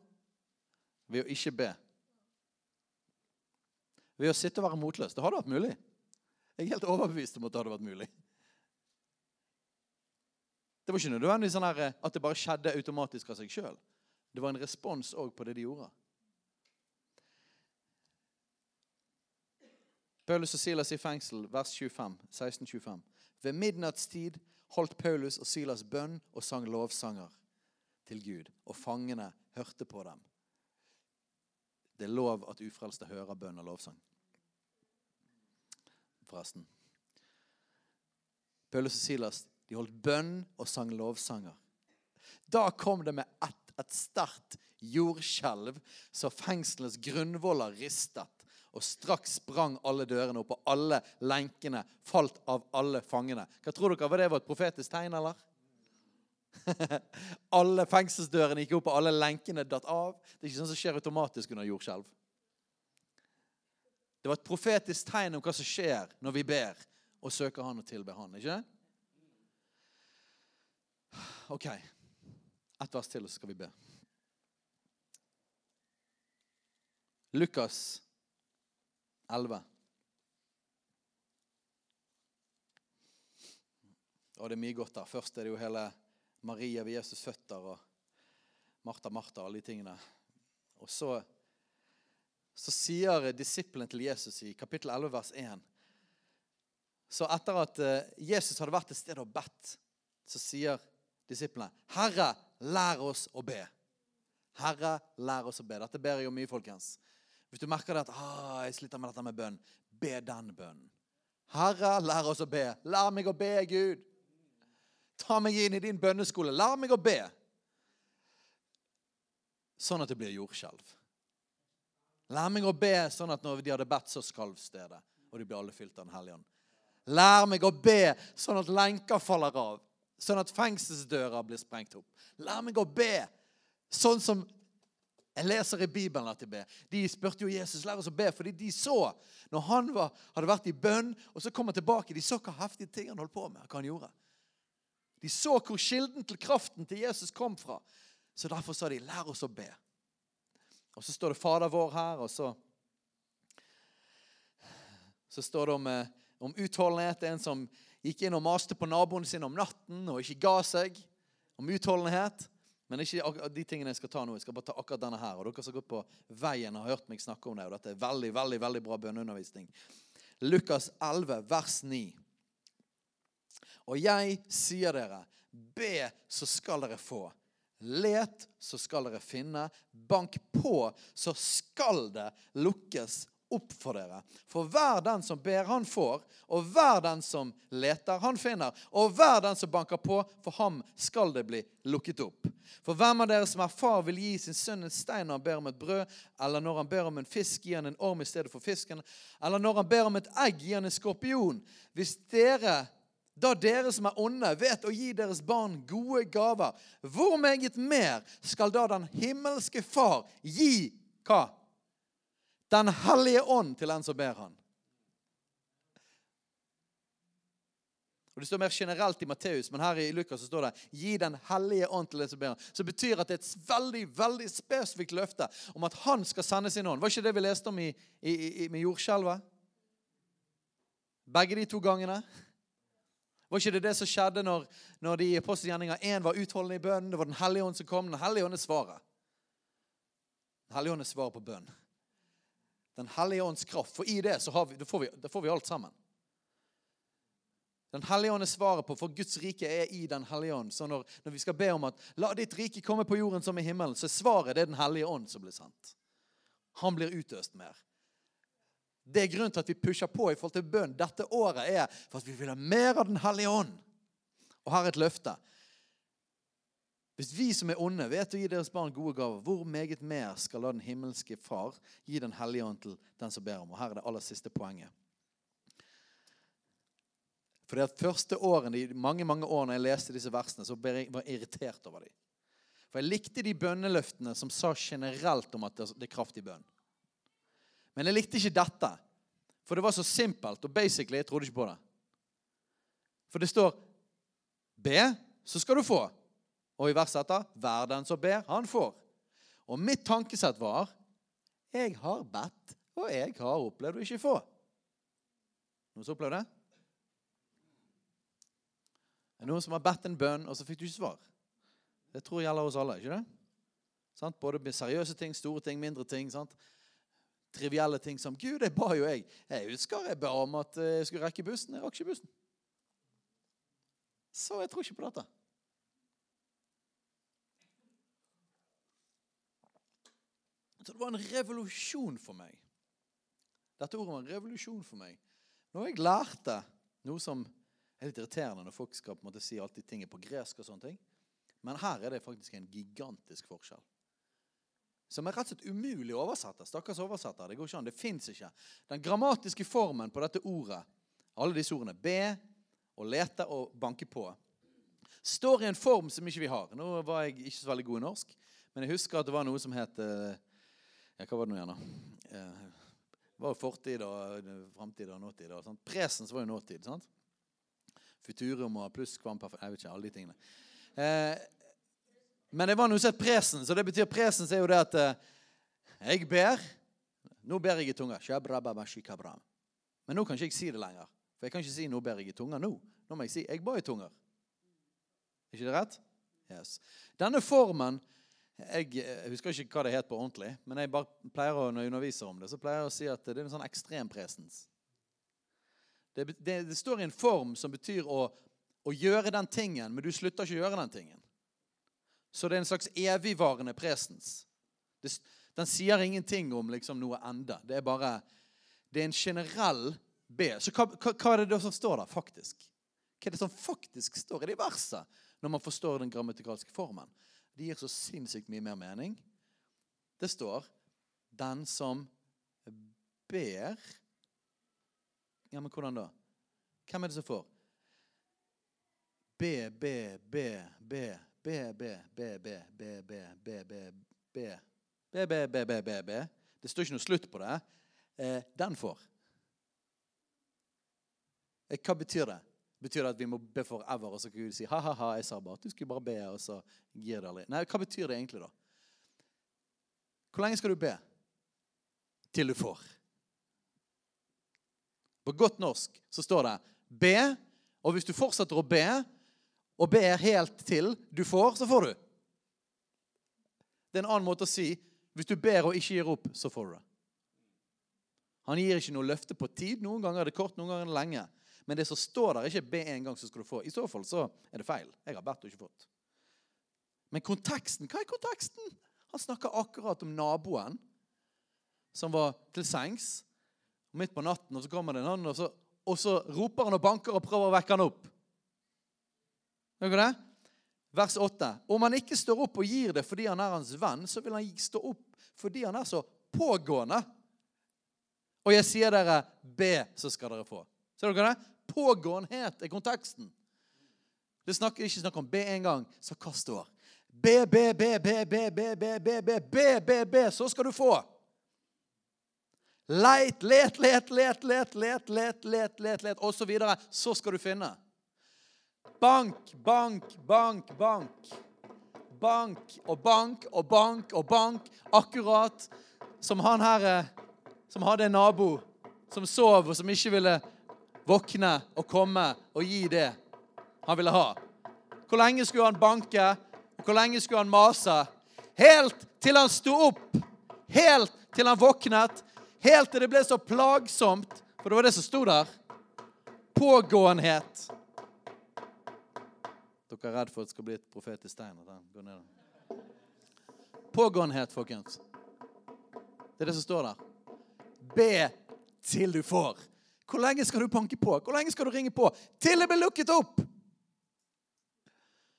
Ved å ikke be. Ved å sitte og være motløs. Det hadde vært mulig. Jeg er helt overbevist om at det hadde vært mulig. Det var ikke nødvendigvis sånn her, at det bare skjedde automatisk av seg sjøl. Det var en respons òg på det de gjorde. Paulus og Silas i fengsel, vers 25, 1625. Ved midnattstid holdt Paulus og Silas bønn og sang lovsanger til Gud, og fangene hørte på dem. Det er lov at ufrelste hører bønn og lovsang. Forresten. Paulus og Silas de holdt bønn og sang lovsanger. Da kom det med ett et sterkt jordskjelv så fengselets grunnvoller ristet og straks sprang alle dørene opp, og alle lenkene falt av alle fangene. Hva tror dere? Var det var et profetisk tegn, eller? alle fengselsdørene gikk opp, og alle lenkene datt av. Det er ikke sånn som skjer automatisk under jordskjelv. Det var et profetisk tegn om hva som skjer når vi ber og søker Han og tilber Han. ikke OK. Ett vers til, og så skal vi be. Lukas 11. Og det er mye godt der. Først er det jo hele Maria ved Jesus' føtter og Martha, Martha, alle de tingene. Og så, så sier disiplene til Jesus i kapittel 11, vers 1 Så etter at eh, Jesus hadde vært et sted og bedt, så sier disiplene, 'Herre, lær oss å be.' Herre, lær oss å be. Dette ber jeg om mye, folkens. Hvis du merker det at ah, jeg sliter med dette med bønn, be den bønnen. Herre, lær oss å be. Lær meg å be, Gud. Ta meg inn i din bønneskole. Lær meg å be. Sånn at det blir jordskjelv. Lær meg å be sånn at når de hadde bedt, så skalv stedet. Og de ble alle fylt av Den hellige ånd. Lær meg å be sånn at lenker faller av. Sånn at fengselsdøra blir sprengt opp. Lær meg å be sånn som jeg leser i Bibelen at de ber. De spurte jo Jesus lær oss å be, fordi de så når han var, hadde vært i bønn, og så kom han tilbake, de så hva heftige ting han holdt på med. hva han gjorde. De så hvor kilden til kraften til Jesus kom fra. Så derfor sa de 'lær oss å be'. Og så står det 'Fader vår' her, og så Så står det om, eh, om utholdenhet. En som gikk inn og maste på naboen sin om natten og ikke ga seg. Om utholdenhet. Men ikke de tingene jeg skal ta nå. Jeg skal bare ta akkurat denne her. Og dere som har gått på veien, har hørt meg snakke om det. Og dette er veldig, veldig, veldig bra bønneundervisning. Lukas 11, vers 9. Og jeg sier dere, be, så skal dere få. Let, så skal dere finne. Bank på, så skal det lukkes opp for dere. For hver den som ber, han får. Og hver den som leter, han finner. Og hver den som banker på, for ham skal det bli lukket opp. For hvem av dere som er far, vil gi sin sønn en stein når han ber om et brød, eller når han ber om en fisk, gi han en orm i stedet for fisken, eller når han ber om et egg, gi han en skorpion. Hvis dere da dere som er onde, vet å gi deres barn gode gaver, hvor meget mer skal da den himmelske Far gi hva? Den hellige ånd til den som ber han. Og Det står mer generelt i Matteus, men her i Lukas så står det 'gi Den hellige ånd til den som ber han'. Så betyr at det er et veldig veldig spesifikt løfte om at han skal sende sin ånd. Var ikke det vi leste om i, i, i, med jordskjelvet? Begge de to gangene. Var ikke det det som skjedde når, når de apostelgjerninger 1 var utholdende i bønnen? Det var Den hellige ånd som kom. Den hellige ånd er svaret. Den hellige ånd er svaret på bønn. Den hellige ånds kraft. For i det vi, da, får vi, da får vi alt sammen. Den hellige ånd er svaret på, for Guds rike er i Den hellige ånd. Så når, når, vi skal be om at 'la ditt rike komme på jorden som i himmelen', så er svaret det er Den hellige ånd som blir sendt. Han blir utøst mer. Det er grunnen til at vi pusher på i forhold til bønn dette året, er for at vi vil ha mer av Den hellige ånd. Og her er et løfte. Hvis vi som er onde, vet å gi deres barn gode gaver, hvor meget mer skal da den himmelske Far gi Den hellige ånd til den som ber om? Og her er det aller siste poenget. For det at første årene, de mange mange årene jeg leste disse versene, så var jeg irritert over dem. For jeg likte de bønneløftene som sa generelt om at det er kraft i bønn. Men jeg likte ikke dette, for det var så simpelt. Og basically, jeg trodde ikke på det. For det står 'Be, så skal du få'. Og i verset etter 'Hver den som ber, han får'. Og mitt tankesett var 'Jeg har bedt, og jeg har opplevd å ikke få'. Noen som opplevde det? Det er noen som har bedt en bønn, og så fikk du ikke svar. Det tror jeg gjelder oss alle. ikke det? Sant? Både seriøse ting, store ting, mindre ting. sant? trivielle ting som Gud, det ba jo jeg. Jeg husker jeg ba om at eh, jeg skulle rekke bussen. Jeg rakk ikke bussen. Så jeg tror ikke på dette. Så det var en revolusjon for meg. Dette ordet var en revolusjon for meg. Når jeg lærte noe som er litt irriterende når folk skal på en måte si alltid ting er på gresk og sånne ting. Men her er det faktisk en gigantisk forskjell som er rett og slett umulig å oversette. Stakkars oversetter. Det går ikke an. Det fins ikke. Den grammatiske formen på dette ordet, alle disse ordene, be og lete og banke på, står i en form som ikke vi har. Nå var jeg ikke så veldig god i norsk, men jeg husker at det var noe som het eh, ja, Hva var det nå igjen, da? Eh, var fortid og framtid og nåtid. Og, sant? Presens var jo nåtid. sant? Futurum og pluss kvamperfekt Jeg vet ikke, alle de tingene. Eh, men det var noe som het presens, og det betyr presens er jo det at eh, jeg ber Nå ber jeg i tunga. Men nå kan ikke jeg si det lenger. For jeg kan ikke si 'nå ber jeg i tunga' nå. Nå må jeg si 'jeg ba i tunger'. Er ikke det rett? Yes. Denne formen jeg, jeg, husker ikke hva det het på ordentlig, men jeg bare pleier å, når jeg underviser om det, så pleier jeg å si at det er en sånn ekstrem presens. Det, det, det står i en form som betyr å, å gjøre den tingen, men du slutter ikke å gjøre den tingen. Så det er en slags evigvarende presens. Den sier ingenting om liksom noe ende. Det er bare Det er en generell B. Så hva, hva, hva er det som står der, faktisk? Hva er det som faktisk står i de versene, når man forstår den grammatikalske formen? Det gir så sinnssykt mye mer mening. Det står 'den som ber' Ja, men hvordan da? Hvem er det som får? B, B, B, B, B, B, B, B, B, B, B, B, B. B, B, B, B, B, B. Det står ikke noe slutt på det. Eh, den får. Eh, hva betyr det? Betyr det at vi må be forever, og så kan Gud si ha-ha-ha, jeg sa bare at du skulle bare be, og så gir det aldri? Nei, hva betyr det egentlig, da? Hvor lenge skal du be? Til du får. På godt norsk så står det 'be', og hvis du fortsetter å be, og ber helt til du får, så får du. Det er en annen måte å si hvis du ber og ikke gir opp, så får du det. Han gir ikke noe løfte på tid. Noen ganger er det kort, noen ganger er det lenge. Men det som står der, er ikke be en gang, så skal du få. I så fall så er det feil. Jeg har bedt og ikke fått. Men konteksten, hva er konteksten? Han snakker akkurat om naboen som var til sengs midt på natten, og så kommer det en annen, og så, og så roper han og banker og prøver å vekke han opp. Hører det? Vers 8. Om han ikke står opp og gir det fordi han er hans venn, så vil han stå opp fordi han er så pågående. Og jeg sier dere, be, så skal dere få. Ser dere det? Pågåenhet er konteksten. Det snakker ikke snakk om be en gang, så hva står? Be, be, be, be, be, be, be, be, be, be, be, be, så skal du få. Leit, let, let, let, let, let, let, let, let, let, og så videre. Så skal du finne. Bank, bank, bank, bank. Bank og bank og bank og bank. Akkurat som han her som hadde en nabo som sov, og som ikke ville våkne og komme og gi det han ville ha. Hvor lenge skulle han banke? Og hvor lenge skulle han mase? Helt til han sto opp. Helt til han våknet. Helt til det ble så plagsomt, for det var det som sto der. Pågåenhet. Dere er redd for at det skal bli et profetisk tegn? Pågåenhet, folkens. Det er det som står der. Be til du får. Hvor lenge skal du banke på? Hvor lenge skal du ringe på? Til det blir lukket opp!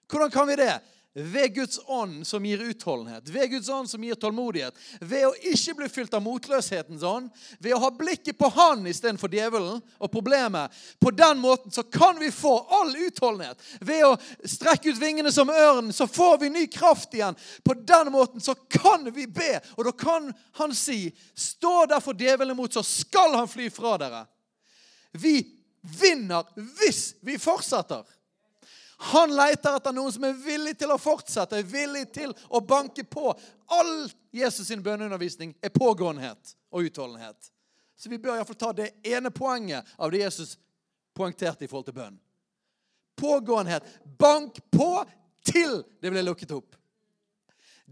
Hvordan kan vi det? Ved Guds ånd som gir utholdenhet, ved Guds ånd som gir tålmodighet. Ved å ikke bli fylt av motløshetens ånd, ved å ha blikket på Han istedenfor djevelen og problemet. På den måten så kan vi få all utholdenhet. Ved å strekke ut vingene som ørnen, så får vi ny kraft igjen. På den måten så kan vi be, og da kan Han si, stå derfor djevelen imot, så skal han fly fra dere. Vi vinner hvis vi fortsetter. Han leter etter noen som er villig til å fortsette, er villig til å banke på. All Jesus' sin bønneundervisning er pågåenhet og utholdenhet. Så vi bør iallfall ta det ene poenget av det Jesus poengterte i forhold til bønn. Pågåenhet. Bank på til det blir lukket opp.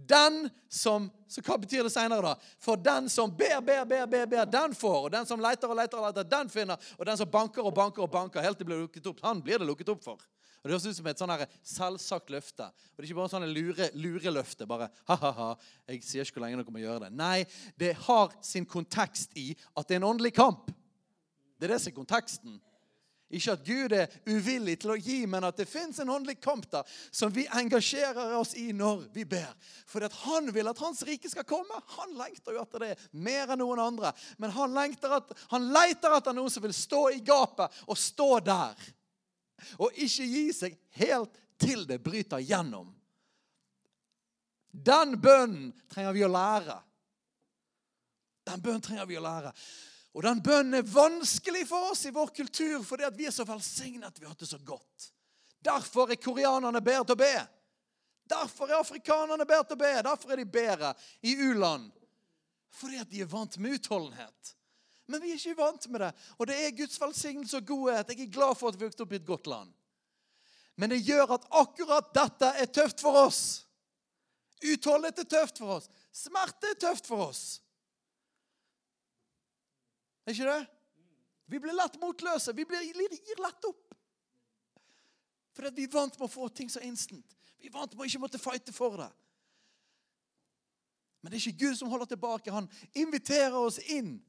Den som Så hva betyr det seinere, da? For den som ber, ber, ber, ber, ber, den får. Og den som leter og leter, og leter, den finner. Og den som banker og banker og banker helt til det blir lukket opp, han blir det lukket opp for. Og Det høres ut som et sånn selvsagt løfte. Og Det er ikke bare sånn lure, lureløfte. bare, ha-ha-ha, jeg sier ikke hvor lenge dere må gjøre det. Nei, det har sin kontekst i at det er en åndelig kamp. Det er det som er konteksten. Ikke at Gud er uvillig til å gi, men at det fins en åndelig kamp der som vi engasjerer oss i når vi ber. For han vil at hans rike skal komme. Han lengter jo etter det mer enn noen andre. Men han, at, han leter etter noen som vil stå i gapet og stå der. Og ikke gi seg helt til det bryter gjennom. Den bønnen trenger vi å lære. Den bønnen trenger vi å lære. Og den bønnen er vanskelig for oss i vår kultur fordi at vi er så velsignet vi har hatt det så godt. Derfor er koreanerne bedre til å be. Derfor er afrikanerne bedre til å be. Derfor er de bedre i u-land. Fordi at de er vant med utholdenhet. Men vi er ikke vant med det. Og det er Guds velsignelse og godhet. Jeg er glad for at vi vokste opp i et godt land. Men det gjør at akkurat dette er tøft for oss. Utholdenhet er tøft for oss. Smerte er tøft for oss. Er ikke det? Vi blir lett motløse. Vi blir, gir lett opp. Fordi vi er vant med å få ting så instant. Vi er vant med å ikke måtte fighte for det. Men det er ikke Gud som holder tilbake. Han inviterer oss inn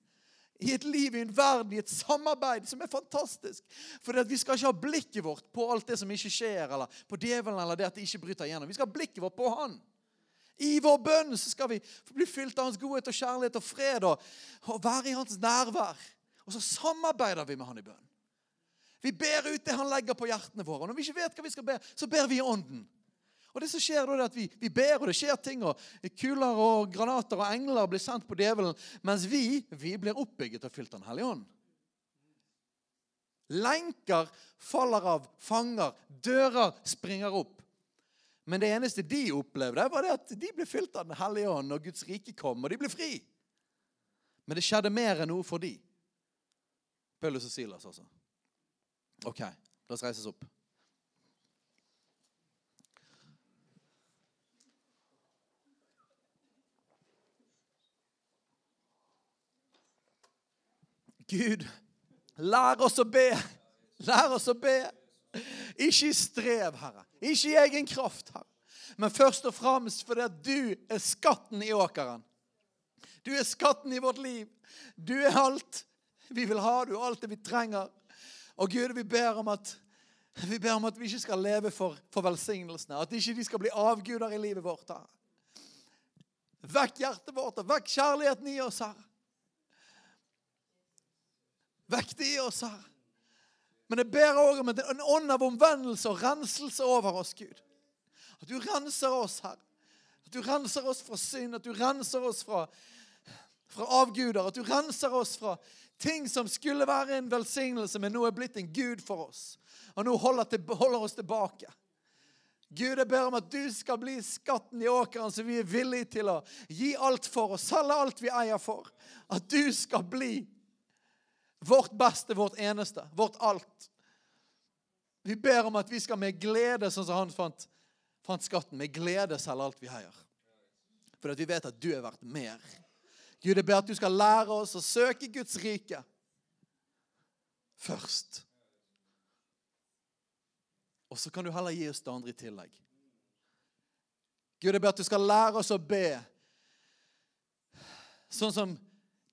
i et liv, i en verden, i et samarbeid som er fantastisk. For vi skal ikke ha blikket vårt på alt det som ikke skjer, eller på djevelen eller det at det ikke bryter igjennom. Vi skal ha blikket vårt på Han. I vår bønn så skal vi bli fylt av hans godhet og kjærlighet og fred og, og være i hans nærvær. Og så samarbeider vi med han i bønn. Vi ber ut det han legger på hjertene våre. Og når vi ikke vet hva vi skal be, så ber vi i ånden. Og det som skjer da er at vi, vi, ber, og det skjer ting. og Kuler og granater og engler blir sendt på djevelen. Mens vi, vi blir oppbygget og fylt av Den hellige ånd. Lenker faller av, fanger, dører springer opp. Men det eneste de opplevde, var det at de ble fylt av Den hellige ånd, når Guds rike kom, og de ble fri. Men det skjedde mer enn noe for de. Paulus og Silas, altså. OK, la oss reises opp. Gud, lær oss å be. Lær oss å be. Ikke i strev, Herre. Ikke i egen kraft, Herre. men først og fremst fordi at du er skatten i åkeren. Du er skatten i vårt liv. Du er alt vi vil ha. Du er alt det vi trenger. Og Gud, vi ber om at vi om at vi ikke skal leve for, for velsignelsene. At ikke de skal bli avguder i livet vårt. Herre. Vekk hjertet vårt og vekk kjærligheten i oss, Herre. Vekk det i oss, Herre. Men jeg ber òg om en ånd av omvendelse og renselse over oss, Gud. At du renser oss, Herre. At du renser oss fra synd, at du renser oss fra, fra avguder. At du renser oss fra ting som skulle være en velsignelse, men nå er blitt en gud for oss. Og nå holder, til, holder oss tilbake. Gud, jeg ber om at du skal bli skatten i åkeren, som vi er villige til å gi alt for og selge alt vi eier for. At du skal bli Vårt beste, vårt eneste, vårt alt. Vi ber om at vi skal med glede, sånn som han fant, fant skatten, med glede selge alt vi heier. For at vi vet at du er verdt mer. Gud, jeg ber at du skal lære oss å søke Guds rike først. Og så kan du heller gi oss det andre i tillegg. Gud, jeg ber at du skal lære oss å be sånn som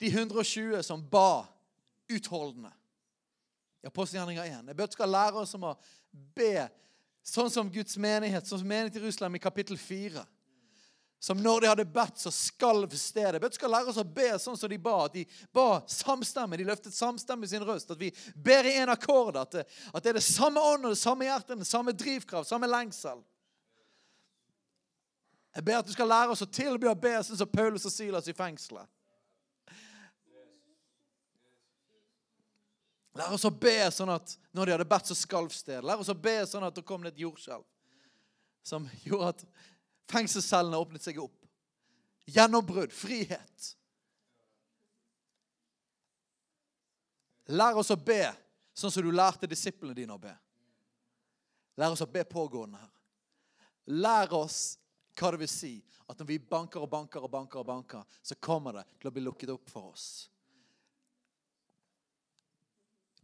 de 120 som ba utholdende. I Apostelgjerninga 1. Jeg bør skal lære oss om å be sånn som Guds menighet, sånn som menighet i Russland i kapittel 4. Som når de hadde bedt, så skalv stedet. Du skal lære oss å be sånn som de ba. At de ba samstemme. De løftet samstemmig sin røst. At vi ber i en akkord. At det, at det er det samme ånd og det samme hjerte, den samme drivkraft, samme lengsel. Jeg ber at du skal lære oss å tilby å be sånn som Paulus og Silas i fengselet. Lær oss å be sånn at når de hadde bedt, så skalv stedet. Lær oss å be sånn at det kom et jordskjelv som gjorde at fengselscellene åpnet seg opp. Gjennombrudd, frihet. Lær oss å be sånn som du lærte disiplene dine å be. Lær oss å be pågående her. Lær oss hva det vil si at når vi banker og banker og banker, og banker, så kommer det til å bli lukket opp for oss.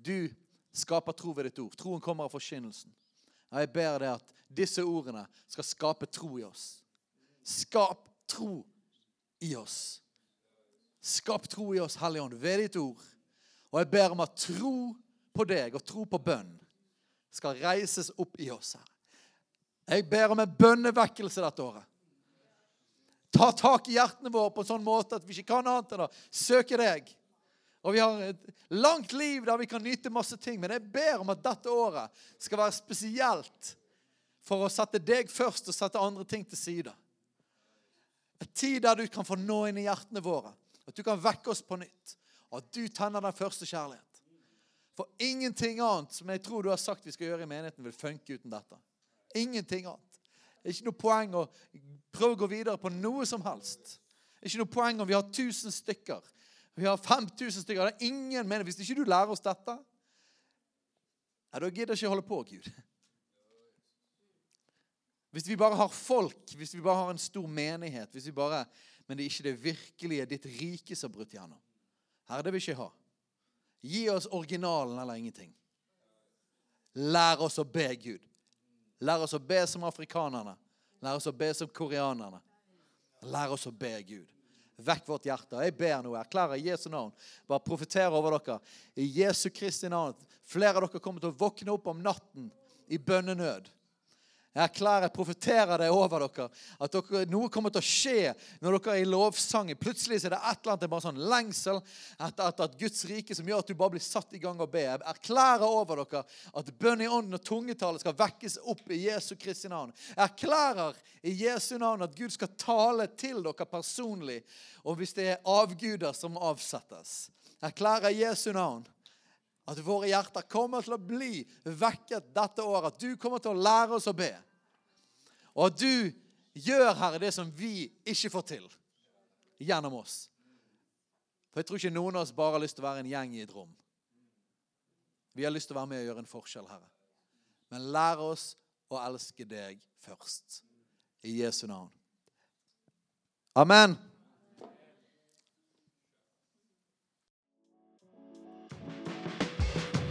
Du skaper tro ved ditt ord. Troen kommer av forkynnelsen. Jeg ber deg at disse ordene skal skape tro i oss. Skap tro i oss. Skap tro i oss, Hellige Ånd, ved ditt ord. Og jeg ber om at tro på deg og tro på bønn skal reises opp i oss her. Jeg ber om en bønnevekkelse dette året. Ta tak i hjertene våre på en sånn måte at vi ikke kan annet enn å søke deg og vi har et langt liv der vi kan nyte masse ting. Men jeg ber om at dette året skal være spesielt for å sette deg først og sette andre ting til side. En tid der du kan få nå inn i hjertene våre. At du kan vekke oss på nytt. Og at du tenner den første kjærlighet. For ingenting annet som jeg tror du har sagt vi skal gjøre i menigheten, vil funke uten dette. Ingenting annet. Det er ikke noe poeng å prøve å gå videre på noe som helst. Det er ikke noe poeng om vi har 1000 stykker vi har 5000 stykker. Det er ingen mening. Hvis ikke du lærer oss dette, ja, da gidder ikke holde på, Gud. Hvis vi bare har folk, hvis vi bare har en stor menighet hvis vi bare, Men det er ikke det virkelige ditt rike som har brutt gjennom. Herre, det vil ikke ha. Gi oss originalen eller ingenting. Lær oss å be, Gud. Lær oss å be som afrikanerne. Lær oss å be som koreanerne. Lær oss å be, Gud. Vekk vårt hjerte. Jeg ber nå, erklærer Jesu navn. Bare profeterer over dere. I Jesu Kristi navn. Flere av dere kommer til å våkne opp om natten i bønnenød. Jeg erklærer, jeg profeterer det over dere. At dere, noe kommer til å skje når dere er i lovsangen. Plutselig er det et eller annet, det er bare sånn lengsel etter, etter at Guds rike som gjør at du bare blir satt i gang og be. Jeg erklærer over dere at bønn i ånden og tungetallet skal vekkes opp i Jesu Kristi navn. Jeg erklærer i Jesu navn at Gud skal tale til dere personlig. Og hvis det er avguder som avsettes. Jeg erklærer Jesu navn at våre hjerter kommer til å bli vekket dette året. At du kommer til å lære oss å be. Og at du gjør, Herre, det som vi ikke får til gjennom oss. For jeg tror ikke noen av oss bare har lyst til å være en gjeng i et rom. Vi har lyst til å være med og gjøre en forskjell, Herre. Men lær oss å elske deg først. I Jesu navn. Amen.